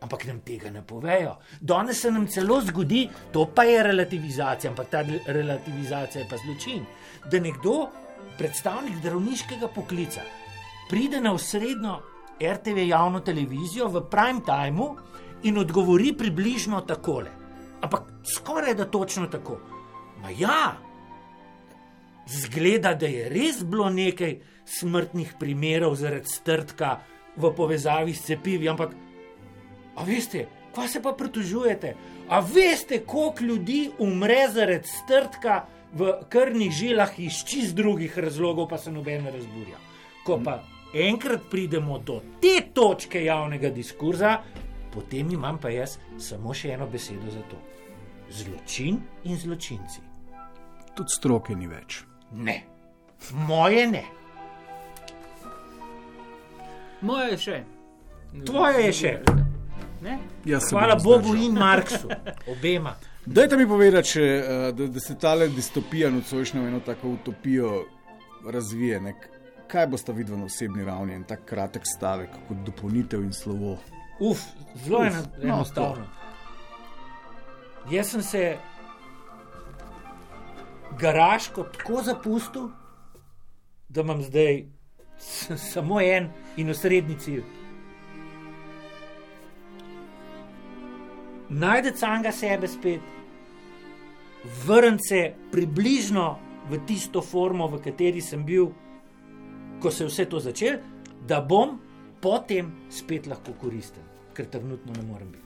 ampak nam tega ne povejo. Danes se nam celo zgodi, to pa je relativizacija, ampak ta relativizacija je pa zločin. Da nekdo, predstavnik zdravniškega poklica, pride na srednjo RTV javno televizijo v prime timeu in odgovori približno takole. Ampak skoraj da točno tako. Ma ja, zgleda, da je res bilo nekaj smrtnih primerov zaradi strtka v povezavi s cepivi, ampak A veste, kva se pa pritožujete? A veste, koliko ljudi umre zaradi strtka v krvnih žilah iz čist drugih razlogov, pa se noben ne razburja. Ko pa enkrat pridemo do te točke javnega diskurza, potem imam pa jaz samo še eno besedo za to: zločin in zločinci. Tudi stroke ni več. Ne, moje ne. Moje je še. Tvoje je še. Hvala Bogu in Marksu, obema. Dajte mi povedati, če, eh, da, da se ta distopija nocojšnja v eno tako utopijo razvije. Ne? Kaj boste videli na osebni ravni in tako kratek stavek, kot dopolnitev in slovo? Uf, zelo Uf, no, enostavno. No, Jaz sem se garažko tako zapustil, da imam zdaj samo en in osrednji cilj. najdete samega sebe spet, vrnite se približno v tisto formo, v kateri sem bil, ko se je vse to začelo, da bom potem spet lahko koristen, ker trenutno ne morem biti.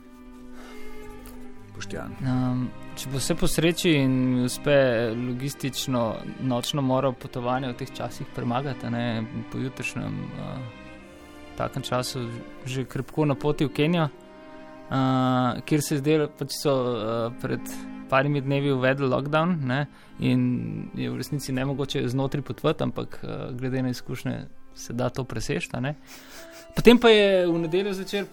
Um, če bo vse po sreči in uspe logistično nočno moro potovanja v teh časih premagati, ne, po jutrišnjem uh, takem času, že krpko na poti v Kenijo, uh, kjer se je zdelo, da pač so uh, pred parimi dnevi uvedli lockdown ne, in je v resnici ne mogoče znotraj potvati, ampak uh, glede na izkušnje se da to presešta. Potem pa je v nedeljo začel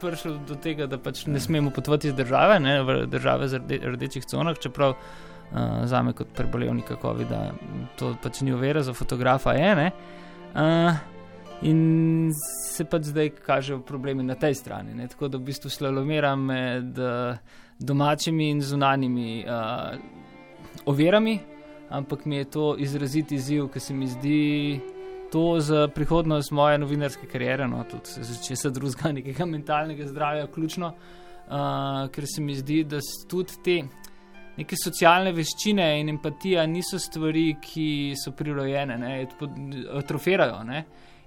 prišel do tega, da pač ne smemo potovati iz države, ne, v države z rde, rdečih conah, čeprav uh, za me kot prebolevnika COVID-a to pač ni uvera, za fotografa je. Uh, In se pa zdaj kažejo problemi na tej strani. Ne? Tako da v bistvu slalomiram med uh, domačimi in zunanimi uh, ovirami, ampak mi je to izraziti izziv, ker se mi zdi to za prihodnost moje novinarske kariere, no, tudi če se drugega nekega mentalnega zdravja, ključno, uh, ker se mi zdi, da tudi te. Neke socialne veščine in empatija niso stvari, ki so prirojene, atrofirajo.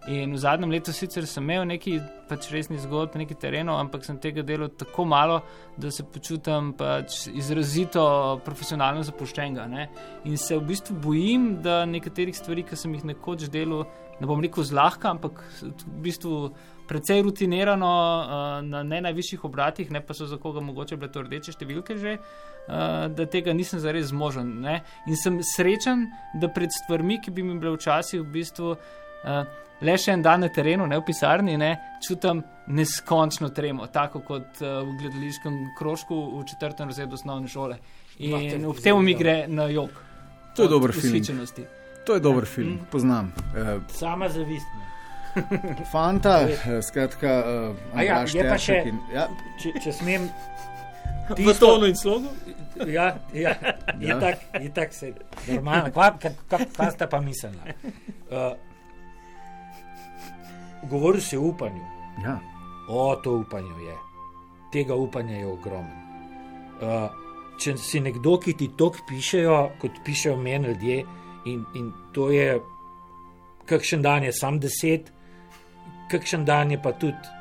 In v zadnjem letu sicer sem imel nekaj pač resnih zgodb, nekaj terenov, ampak sem tega delal tako malo, da se počutim pač izrazito profesionalno zapuščenega. Ne? In se v bistvu bojim, da nekaterih stvari, ki sem jih nekoč delal, ne bom rekel zlahka, ampak v bistvu precej rutinirano uh, na ne najvišjih obratih, ne pa so za koga mogoče bile to rdeče številke že. Uh, da tega nisem zares zmožen. Ne? In sem srečen, da pred stvarmi, ki bi mi bile včasih v bistvu uh, le še en dan na terenu, ne v pisarni, ne, čutim neskončno tremo, tako kot uh, v gledališkem krožku v četrtem razredu osnovne šole. In ob tem mi gre na jog. To je dober film. To je dober ja. film, mm. poznam. Uh, Sama zavistna. Fanta, eh, skratka, uh, ja, je pa še. In, ja. če, če smem. Ti v tonu in slogu? Ja, ja, je ja. tako, je tako se. Normalno, kaj sta pa mislila? Uh, Govoril si o upanju. Ja. O, to upanje je. Tega upanja je ogromno. Uh, če si nekdo, ki ti to pišejo, kot pišejo meni ljudje, in, in to je, kakšen dan je sam deset, kakšen dan je pa tudi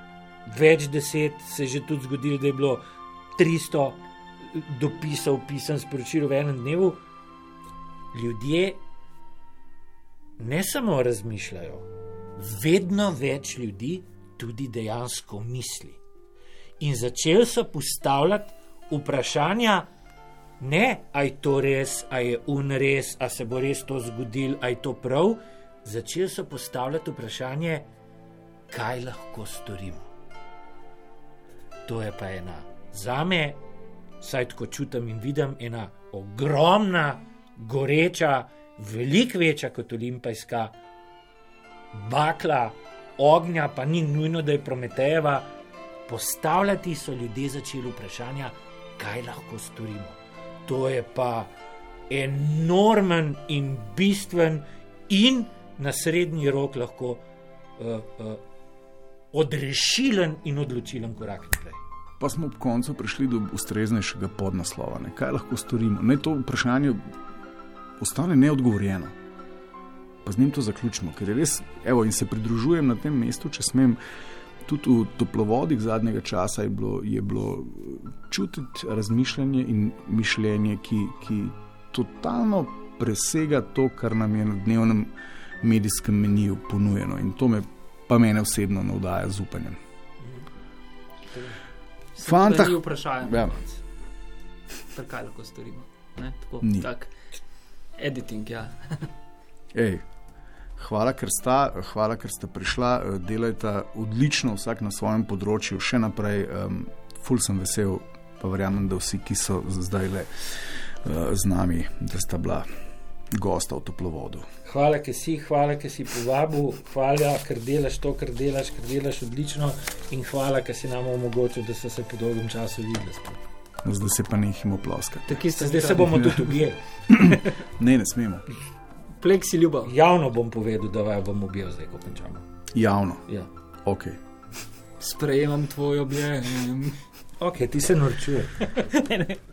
več deset, se je že tudi zgodilo, da je bilo 300 dopisov, pisan sporočil v enem dnevu. Ljudje ne samo razmišljajo, vedno več ljudi tudi dejansko misli. In začeli so postavljati vprašanja, ne, a je to res, a je unres, a se bo res to zgodilo, a je to prav. Začeli so postavljati vprašanje, kaj lahko storimo. To je pa ena za me, saj tako čutim in vidim, ena ogromna, goreča, veliko večja kot olimpijska bakla ognja, pa ni nujno, da je prometejeva. Postavljati so ljudje začeli vprašanja, kaj lahko storimo. To je pa enormen in bistven, in na srednji rok lahko uh, uh, odrešilen in odločilen korak naprej. Pa smo ob koncu prišli do ustreznejšega podnaslova. Ne? Kaj lahko storimo? Naj to vprašanje ostane neodgovorjeno. Pa z njim to zaključimo, ker je res, evo, in se pridružujem na tem mestu, če smem. Tudi v toplovodih zadnjega časa je bilo, je bilo čutiti razmišljanje in mišljenje, ki, ki totalno presega to, kar nam je na dnevnem medijskem meniju ponujeno. In to me pa mene osebno navdaja z upanjem. Fanta, ki vprašajo, Ja. kaj lahko storimo. Ne, tako, Ni. tak, editing, ja. Ej, hvala, ker sta, hvala, ker sta prišla, eh, delajta odlično, vsak na svojem področju, še naprej. Um, ful sem vesel, pa verjamem, da vsi, ki so zdaj le uh, z nami, da sta bila gosta v toplovodu. Hvala, ker si, hvala, ker si povabil, hvala, ker delaš to, kar delaš, ker delaš odlično, in hvala, ker si nam omogočil, da so se po dolgem času videli. spet. No, zdaj se pa nehimo ploskati. Zdaj se bomo tudi objeli. Ne, ne smemo. Pleksi ljubav. Javno bom povedal, da vaju bom objel, zdaj ko končamo. Javno, Ja. ok. Sprejemam tvoj objem. Ok, ti se norčuješ.